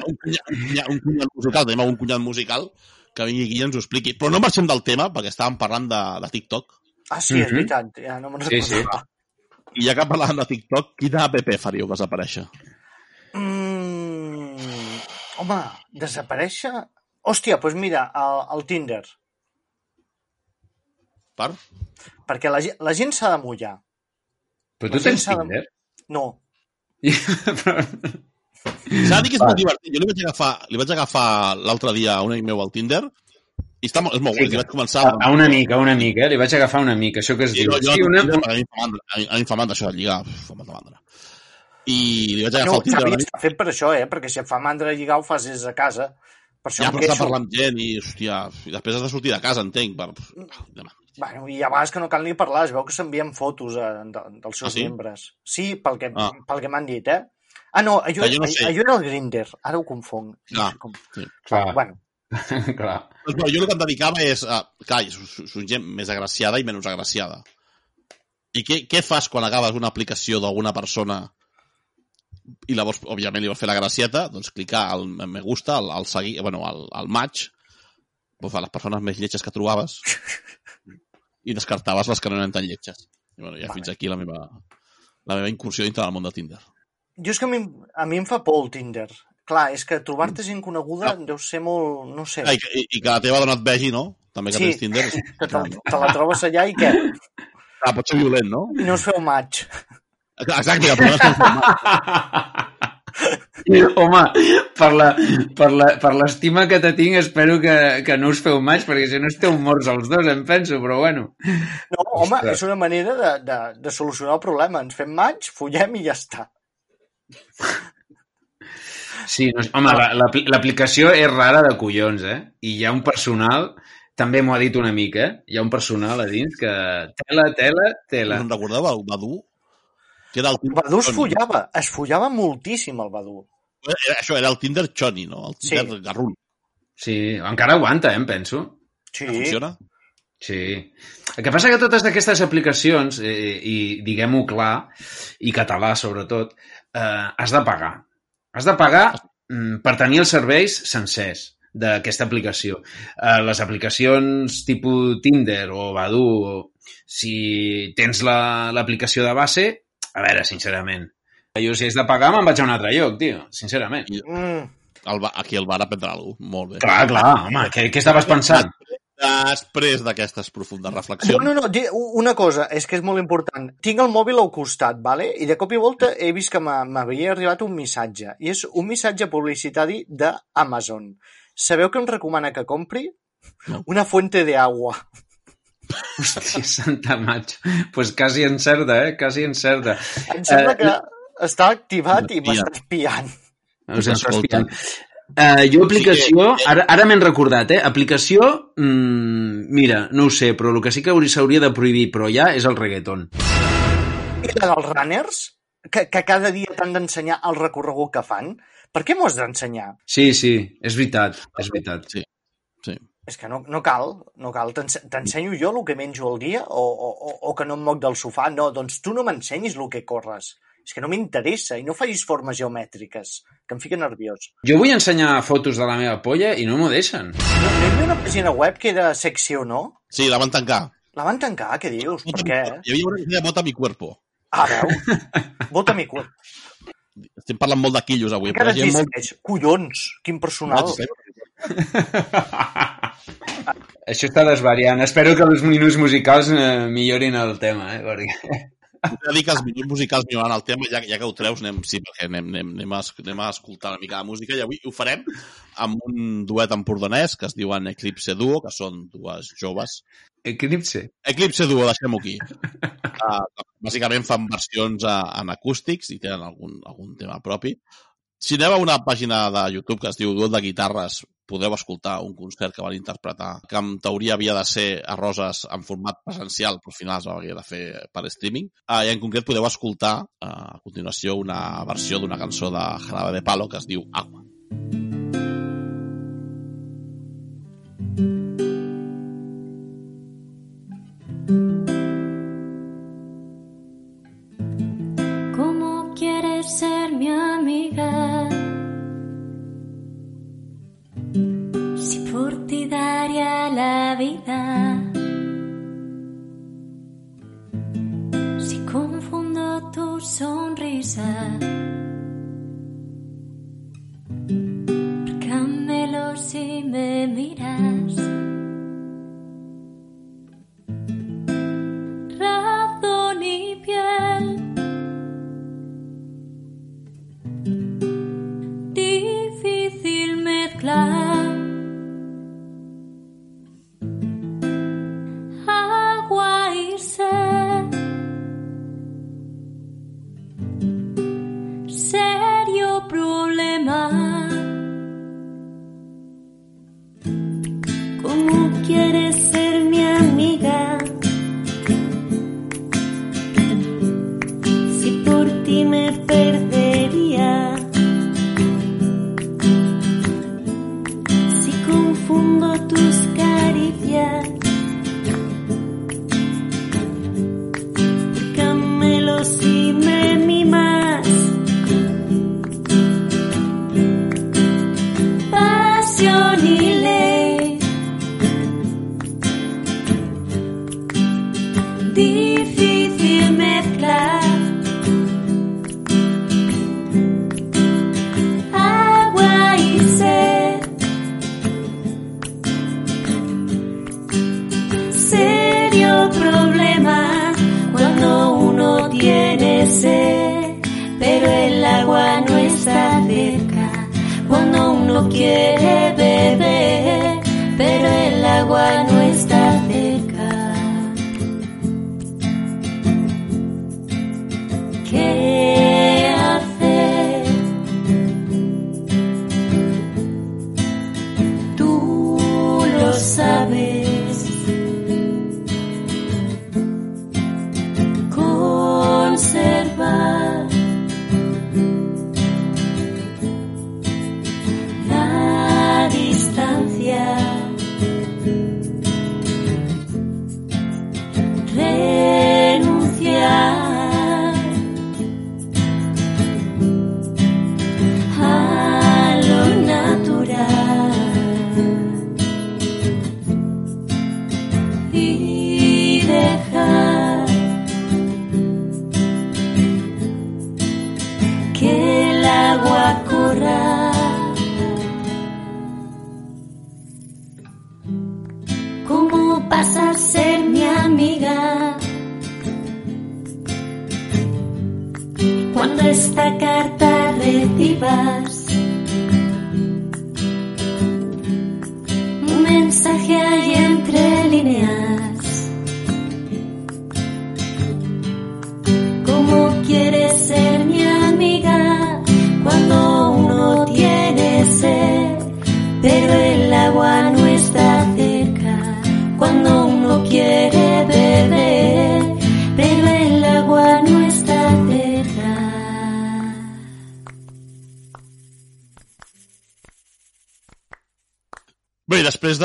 un, cunyat, un, cunyat, un cunyat musical, tenim algun cunyat musical que vingui aquí i ens ho expliqui. Però no marxem del tema, perquè estàvem parlant de, de TikTok. Ah, sí, és Mhm. veritat. Ja no me'n Sí, sí. recordava. I ja que parlàvem de TikTok, quina app faríeu que desaparèixer? Mm, home, desaparèixer... Hòstia, doncs mira, el, el Tinder. Per? Perquè la, la gent s'ha de mullar. però tu tens s'ha de- Tinder? No. Però- S'ha de dir que és molt divertit. Jo li vaig agafar, li vaig agafar l'altre dia a un amic meu al Tinder I està molt, és molt Sí, guai, que vaig començar... A, a un amic, a un amic, eh? Li vaig agafar un amic, això que es Sí, diu. jo, jo, Sí, una... a mi fa mandra, això de lligar, uf, fa mandra. I li vaig agafar No, el Tinder amic, està fet per això, eh? Perquè si et fa mandra lligar ho fas des de casa. Per això ja em estar parlant amb gent i, hòstia, i després has de sortir de casa, entenc, per... Demà. Bueno, i a vegades que no cal ni parlar, es veu que s'envien fotos a, de, dels seus Ah, sí? membres. Sí, pel que, Ah. pel que m'han dit, eh? Ah, no, allò, Que jo no sé. allò era el Grinder, ara ho confonc. Ah, Com... sí. Clar, Bueno, clar. Doncs, bueno, jo el que em dedicava és... A, clar, són gent més agraciada i menys agraciada. I què, què fas quan acabes una aplicació d'alguna persona i llavors, òbviament, li vas fer la gracieta, doncs clicar al me gusta, al, al seguir, bueno, al, al match, pues, a les persones més lletges que trobaves i descartaves les que no eren tan lletges. I, bueno, ja Vale. fins aquí la meva, la meva incursió dintre del món de Tinder. jo és que a mi, a mi em fa por el Tinder. Clar, és que trobar-te gent coneguda Ah. deu ser molt... no sé. Ah, i, i, I que la teva dona et vegi, no? També que Sí. tens Tinder. és- Que te, te la trobes allà i què? Ah, pot ser violent, no? I no us feu maig. Exacte, el problema és fem Home, per la, per la, per l'estima que te tinc, espero que, que no us feu maig, perquè si no esteu morts els dos, em penso, però bueno. No, home, Ostres. és una manera de, de, de solucionar el problema. Ens fem maig, follem i ja està. Sí, no, home, la- l'apli- l'aplicació és rara de collons, eh? I hi ha un personal, també m'ho ha dit un amic, eh? Hi ha un personal a dins que tela, tela, tela. No em recordava el Badu? Que era el El Badu es follava, es follava moltíssim el Badu. Era, això era el Tinder Choni, no? El Tinder Sí. Garrul. Sí, encara aguanta, eh, em penso. Sí, Funciona? Sí. El que passa que totes aquestes aplicacions, eh, i diguem-ho clar, i català sobretot, eh, has de pagar. Has de pagar mm, per tenir els serveis sencers d'aquesta aplicació. Eh, les aplicacions tipus Tinder o Badoo, si tens la- l'aplicació de base, a veure, sincerament, jo si és de pagar me'n vaig a un altre lloc, tio, sincerament. Mm, El, aquí al bar aprendre alguna cosa. Molt bé. Clar, clar, home, què, què estaves pensant? Després d'aquestes profundes reflexions... No, no, no, una cosa, és que és molt important. Tinc el mòbil al costat, vale? i de cop i volta he vist que m'ha- m'havia arribat un missatge. I és un missatge publicitari d'Amazon. Sabeu què em recomana que compri? No. Una fuente de agua. Hòstia, santa maig. Pues quasi encerta, eh? Quasi encerta. Em sembla Eh, que està activat i m'està espiant. Us espiant. Uh, jo aplicació, ara, ara m'he recordat, eh? Aplicació, mm, mira, no ho sé, però el que sí que hauria- s'hauria de prohibir, però ja, és el reggaeton. I la dels runners, que, que cada dia t'han d'ensenyar el recorregut que fan, per què m'ho has d'ensenyar? Sí, sí, és veritat, és veritat. Sí. És que no, no cal, no cal. T'ense- T'ensenyo jo el que menjo al dia o, o, o- o que no em moc del sofà? No, doncs tu no m'ensenyis el que corres. És que no m'interessa i no facis formes geomètriques, que em fica nerviós. Jo vull ensenyar fotos de la meva polla i no m'ho deixen. No, no hi havia una pàgina web que era secció, no? Sí, la van tancar. La van tancar, què dius? Per què? Hi havia una que deia Bota mi cuerpo. Ah, veu? Vota mi cul. Estem parlant molt de quillos avui. Encara però existeix. Collons, quin personal. Això està desvariant. Espero que els minuts musicals eh, millorin el tema, eh? Perquè... De dir que els minuts musicals milloraran el tema, ja, ja que ho treus, anem, sí, perquè anem, anem, anem, a, anem a escoltar una mica de música i avui ho farem amb un duet empordanès que es diuen Eclipse Duo, que són dues joves. Eclipse. Eclipse Duo, deixem-ho aquí. Uh, bàsicament fan versions uh, en acústics i tenen algun, algun tema propi. Si aneu a una pàgina de YouTube que es diu Duet de Guitarres, podeu escoltar un concert que van interpretar, que en teoria havia de ser a Roses en format presencial, però al final es va haver de fer per streaming. Uh, I en concret podeu escoltar a continuació una versió d'una cançó de Jarabe de Palo que es diu Agua. Si confundo tu sonrisa.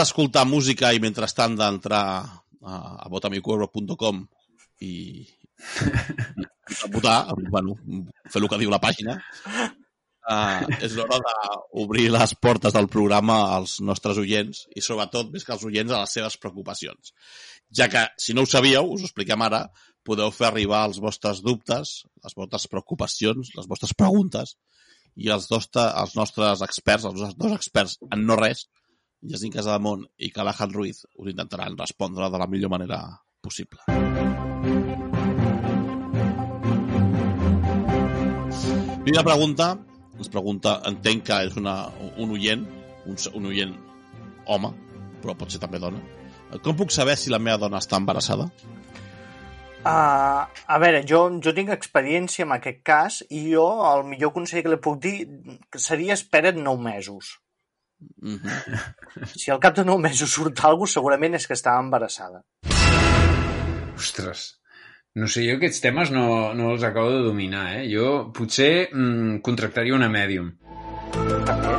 D'escoltar música i mentrestant d'entrar a, a votamicuervo.com i, i votar, bueno, fer el que diu la pàgina, uh, és l'hora d'obrir les portes del programa als nostres oients i sobretot, més que als oients, a les seves preocupacions. Ja que, si no ho sabíeu, us ho expliquem ara, podeu fer arribar els vostres dubtes, les vostres preocupacions, les vostres preguntes i els, dos, els nostres experts, els dos experts en no res, Jacint Casademont i Callahan Ruiz, us intentaran respondre de la millor manera possible. Primera pregunta, ens pregunta, entenc que és una, un oient, un, un oient home, però pot ser també dona. Com puc saber si la meva dona està embarassada? Uh, a veure, jo, jo tinc experiència en aquest cas i jo el millor consell que li puc dir seria espera't 9 mesos. Mm -hmm. Si al cap de 9 mesos surt alguna cosa, segurament és que estava embarassada. Ostres. No sé, jo aquests temes no, no els acabo de dominar, eh? Jo potser mm, contractaria una mèdium. També.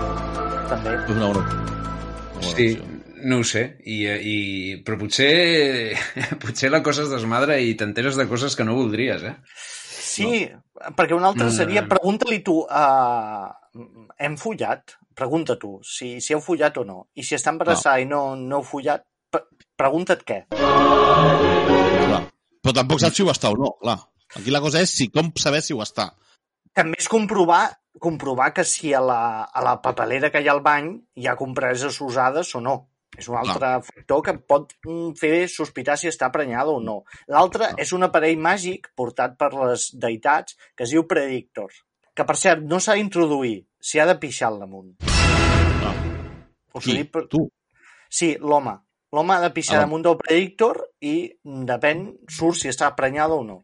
També. És una una bona Sí, opció. no ho sé. I, i, però potser, potser la cosa es desmadra i t'enteres de coses que no voldries, eh? Sí, perquè un altre No, no, seria, no. pregunta-li tu, uh, hem follat? Pregunta tu, si, si heu follat o no. I si està embarassada i no, no heu follat, pre pregunta't què. Clar. Però tampoc saps si ho està o no, clar. Aquí la cosa és si com saber si ho està. També és comprovar, comprovar que si a la, a la papelera que hi ha al bany hi ha compreses usades o no. És un altre factor que pot mm, fer sospitar si està prenyada o no. L'altre és un aparell màgic portat per les deïtats que es diu Predictor, que per cert no s'ha d'introduir, s'hi ha de pixar al damunt. Ah. Qui? dic per... Tu? Sí, l'home. L'home ha de pixar Ah. damunt del Predictor i depèn, surt si està prenyada o no.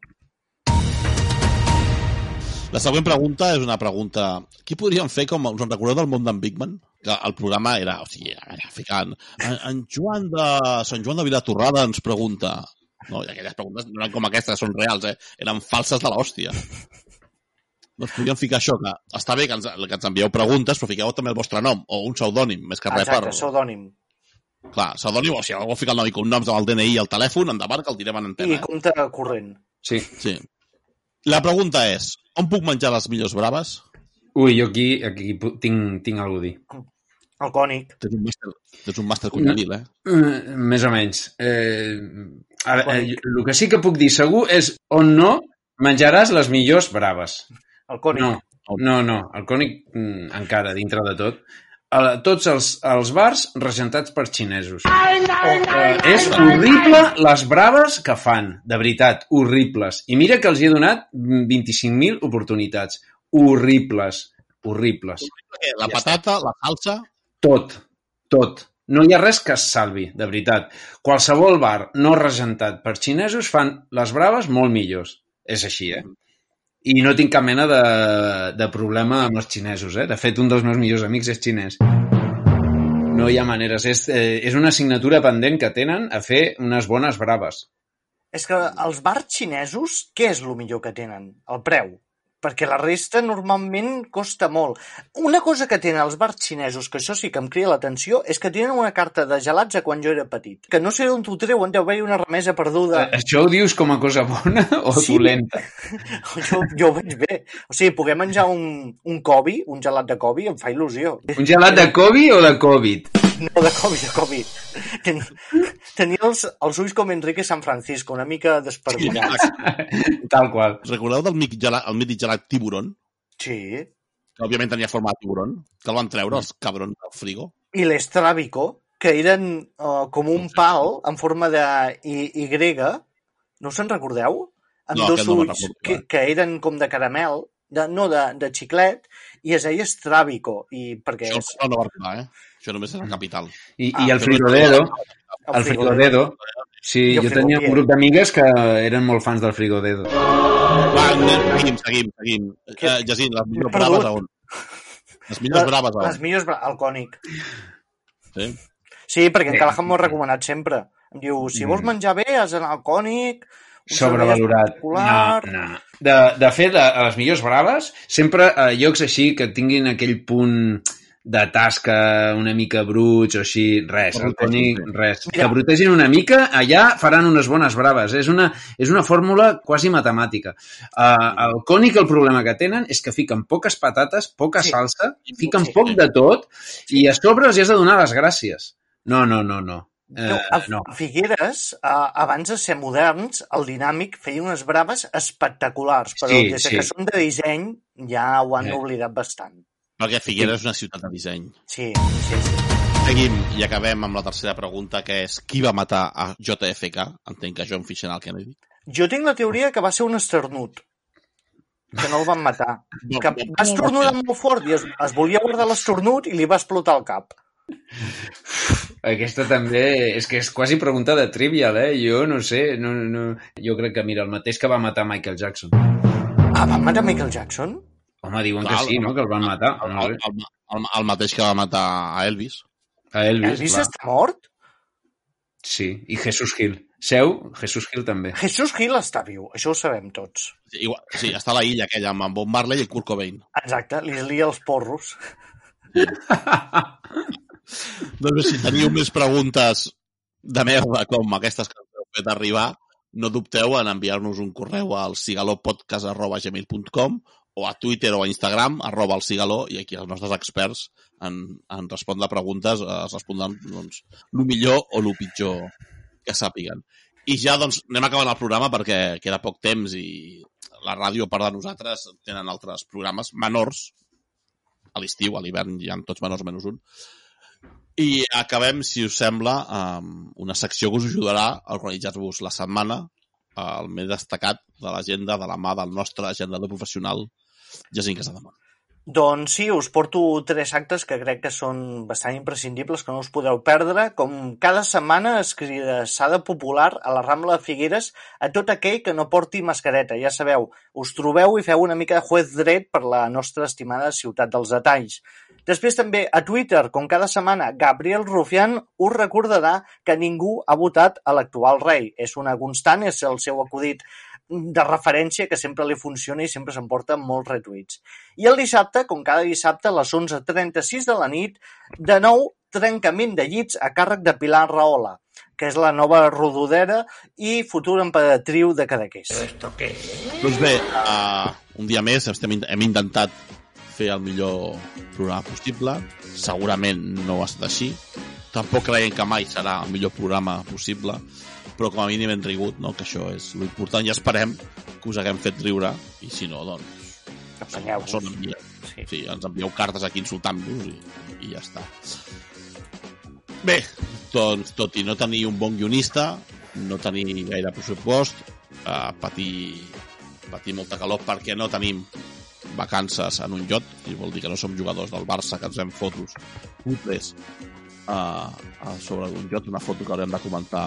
La següent pregunta és una pregunta... Qui podríem fer com... Us en recordeu del món d'en Bigman? Que el programa era, o sigui, era ficant. En, en Joan de... Sant Joan de Vilatorrada ens pregunta... No, i aquelles preguntes no eren com aquestes, són reals, eh? Eren falses de l'hòstia. Doncs podríem ficar això, que està bé que ens, que ens envieu preguntes, però fiqueu també el vostre nom, o un pseudònim, més que res Exacte, per... pseudònim. Clar, pseudònim, o si algú fica el nom i cognoms amb el DNI i el telèfon, endavant, que el tirem en I antena. Eh? compte corrent. Sí. Sí. La pregunta és, on puc menjar les millors braves? Ui, jo aquí, aquí tinc, tinc alguna a dir. El cònic. Tens un màster, tens un màster cunyaril, eh? Mm, més o menys. Eh, ara, eh, el que sí que puc dir segur és on no menjaràs les millors braves. El cònic. No, no, no. El cònic mm, encara, dintre de tot. A, tots els, els bars regentats per xinesos. Eh, és horrible les braves que fan, de veritat, horribles. I mira que els hi he donat mm, 25.000 oportunitats. Horribles, horribles. Perquè La patata, la salsa... Tot, tot. No hi ha res que es salvi, de veritat. Qualsevol bar no regentat per xinesos fan les braves molt millors. És així, eh? I no tinc cap mena de, de problema amb els xinesos, eh? De fet, un dels meus millors amics és xinès. No hi ha maneres. És, eh, és una assignatura pendent que tenen a fer unes bones braves. És que els bars xinesos, què és el millor que tenen? El preu. Perquè la resta normalment costa molt. Una cosa que tenen els bars xinesos, que això sí que em crida l'atenció, és que tenen una carta de gelats a quan jo era petit. Que no sé d'on t'ho treuen, deu haver una remesa perduda. Eh, Això ho dius com a cosa bona o Sí. dolenta? Jo, jo ho veig bé. O sigui, poder menjar un, un cobi, un gelat de cobi, em fa il·lusió. Un gelat de Covid o de Covid? No, de cobi, de cobi. Ten, tenia els, els ulls com Enrique San Francisco, una mica desperdullats. Tal qual. Recordeu del mític gelat, el mític gelat tiburon? Sí. Que òbviament tenia forma de tiburon, que el van treure els cabrons del frigo. I l'estrábico, que eren uh, com un pal en forma de Y. y. No us en recordeu? Amb No, dos no ulls recordo, que, eh. que eren com de caramel, de, no, de, de xiclet, i es deia estrábico, i perquè Això és no va arribar, eh? Això només és la capital. I, Ah, i el frigodedo, el el frigodedo. Sí, el jo tenia un grup d'amigues que eren molt fans del frigodedo. Va, seguim, seguim, seguim. Eh, Jacint, les millors braves a on? Les millors braves a Les on? millors... bra- El cònic. Sí? Sí, perquè en Callahan m'ho ha recomanat sempre. Em diu, si vols Mm. menjar bé, has d'anar al cònic, Sobrevalorat. No, no. De, de fet, a, a les millors braves, sempre a llocs així que tinguin aquell punt de tasca una mica bruts o així, res, el brutegin, cònic, sí. res. Mira. Que brotegin una mica, allà faran unes bones braves. És una, és una fórmula quasi matemàtica. Uh, el cònic, el problema que tenen és que fiquen poques patates, poca Sí. salsa, fiquen Sí. poc de tot, i a sobre els has de donar les gràcies. No, no, no, no. Eh, No, a, no. a Figueres, a, abans de ser moderns, el Dinàmic feia unes braves espectaculars, però Sí, des sí. que són de disseny ja ho han Eh. oblidat bastant. Perquè Figueres és una ciutat de disseny. Sí, sí, sí. Seguim i acabem amb la tercera pregunta, que és qui va matar a JFK? Entenc que John Fitzgerald Kennedy. Jo tinc la teoria que va ser un esternut, que no el van matar. No, Que no, va estornudar molt fort i es, es volia guardar l'esternut i li va explotar el cap. Aquesta també és que és quasi pregunta de trivial, eh? Jo no sé, no, no... jo crec que, mira, el mateix que va matar Michael Jackson. Ah, van matar Michael Jackson? Home, diuen Clar, que sí, no?, que el van matar. El, el, el, el, el mateix que va matar a Elvis. A Elvis, Elvis clar. està mort? Sí, i Jesus Hill. Seu, Jesus Hill també. Jesus Hill està viu, això ho sabem tots. Igual, sí, està a la illa aquella amb en Bob Marley i Kurt Cobain. Exacte, li lia els porros. Doncs si teniu més preguntes de merda com aquestes que ens heu fet arribar, no dubteu en enviar-nos un correu al cigalopodcast.gmail.com o a Twitter o a Instagram, arroba el cigaló, i aquí els nostres experts en, en respondre preguntes eh, es respondran doncs, el millor o el pitjor que sàpiguen. I ja doncs anem acabant el programa perquè queda poc temps i la ràdio, a part de nosaltres, tenen altres programes menors a l'estiu, a l'hivern hi ha tots menors menys un, i acabem, si us sembla, amb una secció que us ajudarà a organitzar-vos la setmana, eh, el més destacat de l'agenda de la mà del nostre agendador professional, Jacint Casademont. Doncs sí, us porto tres actes que crec que són bastant imprescindibles, que no us podeu perdre. Com cada setmana es crida Sada Popular a la Rambla de Figueres a tot aquell que no porti mascareta. Ja sabeu, us trobeu i feu una mica de juez dret per la nostra estimada ciutat dels detalls. Després també a Twitter, com cada setmana, Gabriel Rufián us recordarà que ningú ha votat a l'actual rei. És una constant, és el seu acudit de referència que sempre li funciona i sempre s'emporta molts retuits. I el dissabte, com cada dissabte, a les 11.36 de la nit, de nou, trencament de llits a càrrec de Pilar Rahola, que és la nova rododera i futura emperatriu de Cadaqués. Doncs bé, uh, un dia més estem, hem intentat fer el millor programa possible. Segurament no ha estat així. Tampoc creiem que mai serà el millor programa possible, però com a mínim hem rigut, no? que això és l'important. I esperem que us haguem fet riure, i si no, doncs, Apanyeu-vos. Sí. Sí, ens envieu cartes aquí insultant-nos i, i ja està. Bé, doncs, tot i no tenir un bon guionista, no tenir gaire pressupost, eh, patir, patir molta calor perquè no tenim vacances en un iot, i vol dir que no som jugadors del Barça, que ens fem fotos putres uh, uh, sobre un iot, una foto que haurem de comentar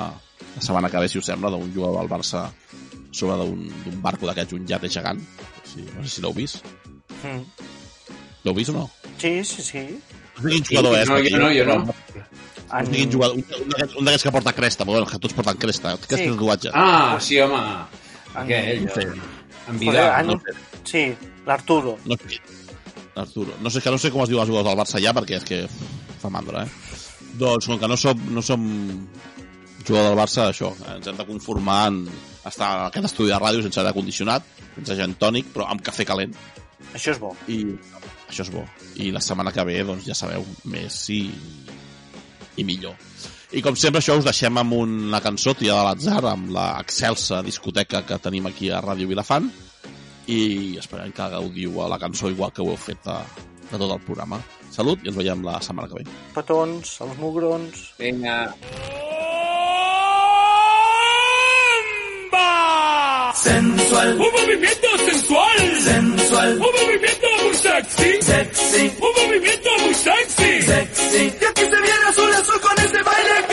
la setmana que ve, si us sembla, d'un jugador del Barça sobre d'un d'un barco d'aquests, un llate gegant. Sí, no sé si l'heu vist. Mm. L'heu vist o no? Sí, sí, sí. No sé quin jugador és. no, jo no, jo no. Quin jugador, un, un d'aquests- un d'aquests que porta cresta, però bueno, que tots porten cresta, aquests Sí. tatuatges. Ah, sí, home. Aquell, no sé. en Joder, Vidal. en- no sé. Sí, l'Arturo. No sé. Arturo. No sé, que no sé com es diu els jugadors del Barça ja, perquè és que fa mandra, eh? Doncs com que no som, no som jugador del Barça, això, ens hem de conformar en estar en aquest estudi de ràdio sense aire condicionat, sense gent tònic, però amb cafè calent, Això és bo. i això és bo. I la setmana que ve, doncs ja sabeu, més i, i millor. I com sempre això us deixem amb una cançó triada a l'atzar, amb la excelsa discoteca que tenim aquí a Ràdio Vilafant, i esperem que gaudiu a la cançó igual que ho heu fet de, de tot el programa. Salut i ens veiem la setmana que ve. Petons, els mugrons... Vinga. Sensual. Un movimiento sensual. Sensual. Un movimiento muy sexy. Sexy. Un movimiento muy sexy. Sexy. Y aquí se viene azul azul con este baile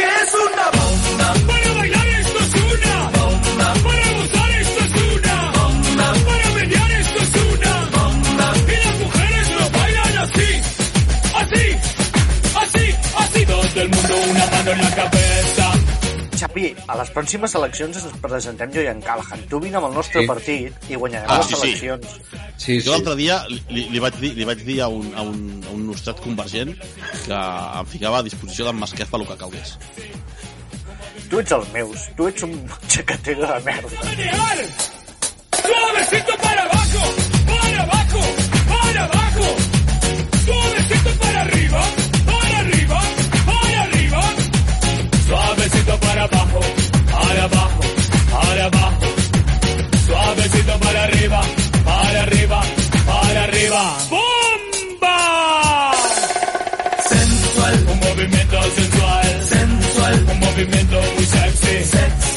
Xavi, a les pròximes eleccions ens presentem jo i en Callahan. Tu vine amb el nostre Sí. partit i guanyarem Ah, les sí, sí. eleccions. Sí, Jo l'altre dia li, li, vaig dir, li vaig dir a un, a un, a un nostrat convergent que em ficava a disposició d'en Masquef pel que calgués. Tu ets els meus. Tu ets un xacatero de merda. para abajo, para arriba, para arriba, para arriba. ¡Bomba! Sensual, un movimiento sensual. Sensual, un movimiento muy sexy. Sexy,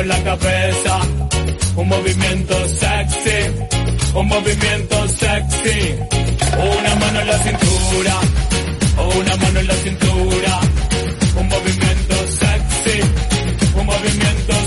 en la cabeza, un movimiento sexy, un movimiento sexy, una mano en la cintura, una mano en la cintura, un movimiento sexy, un movimiento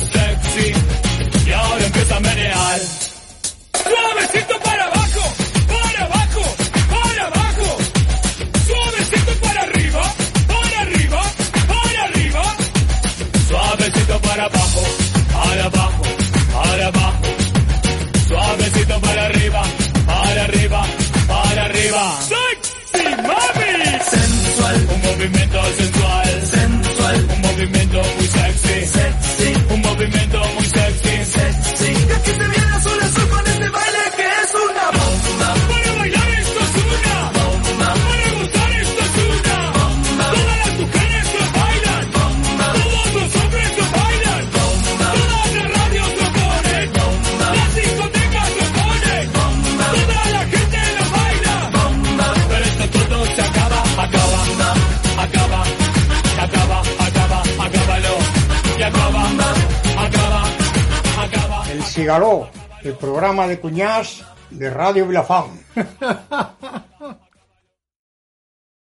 El programa de cuñás de Radio Vilafam.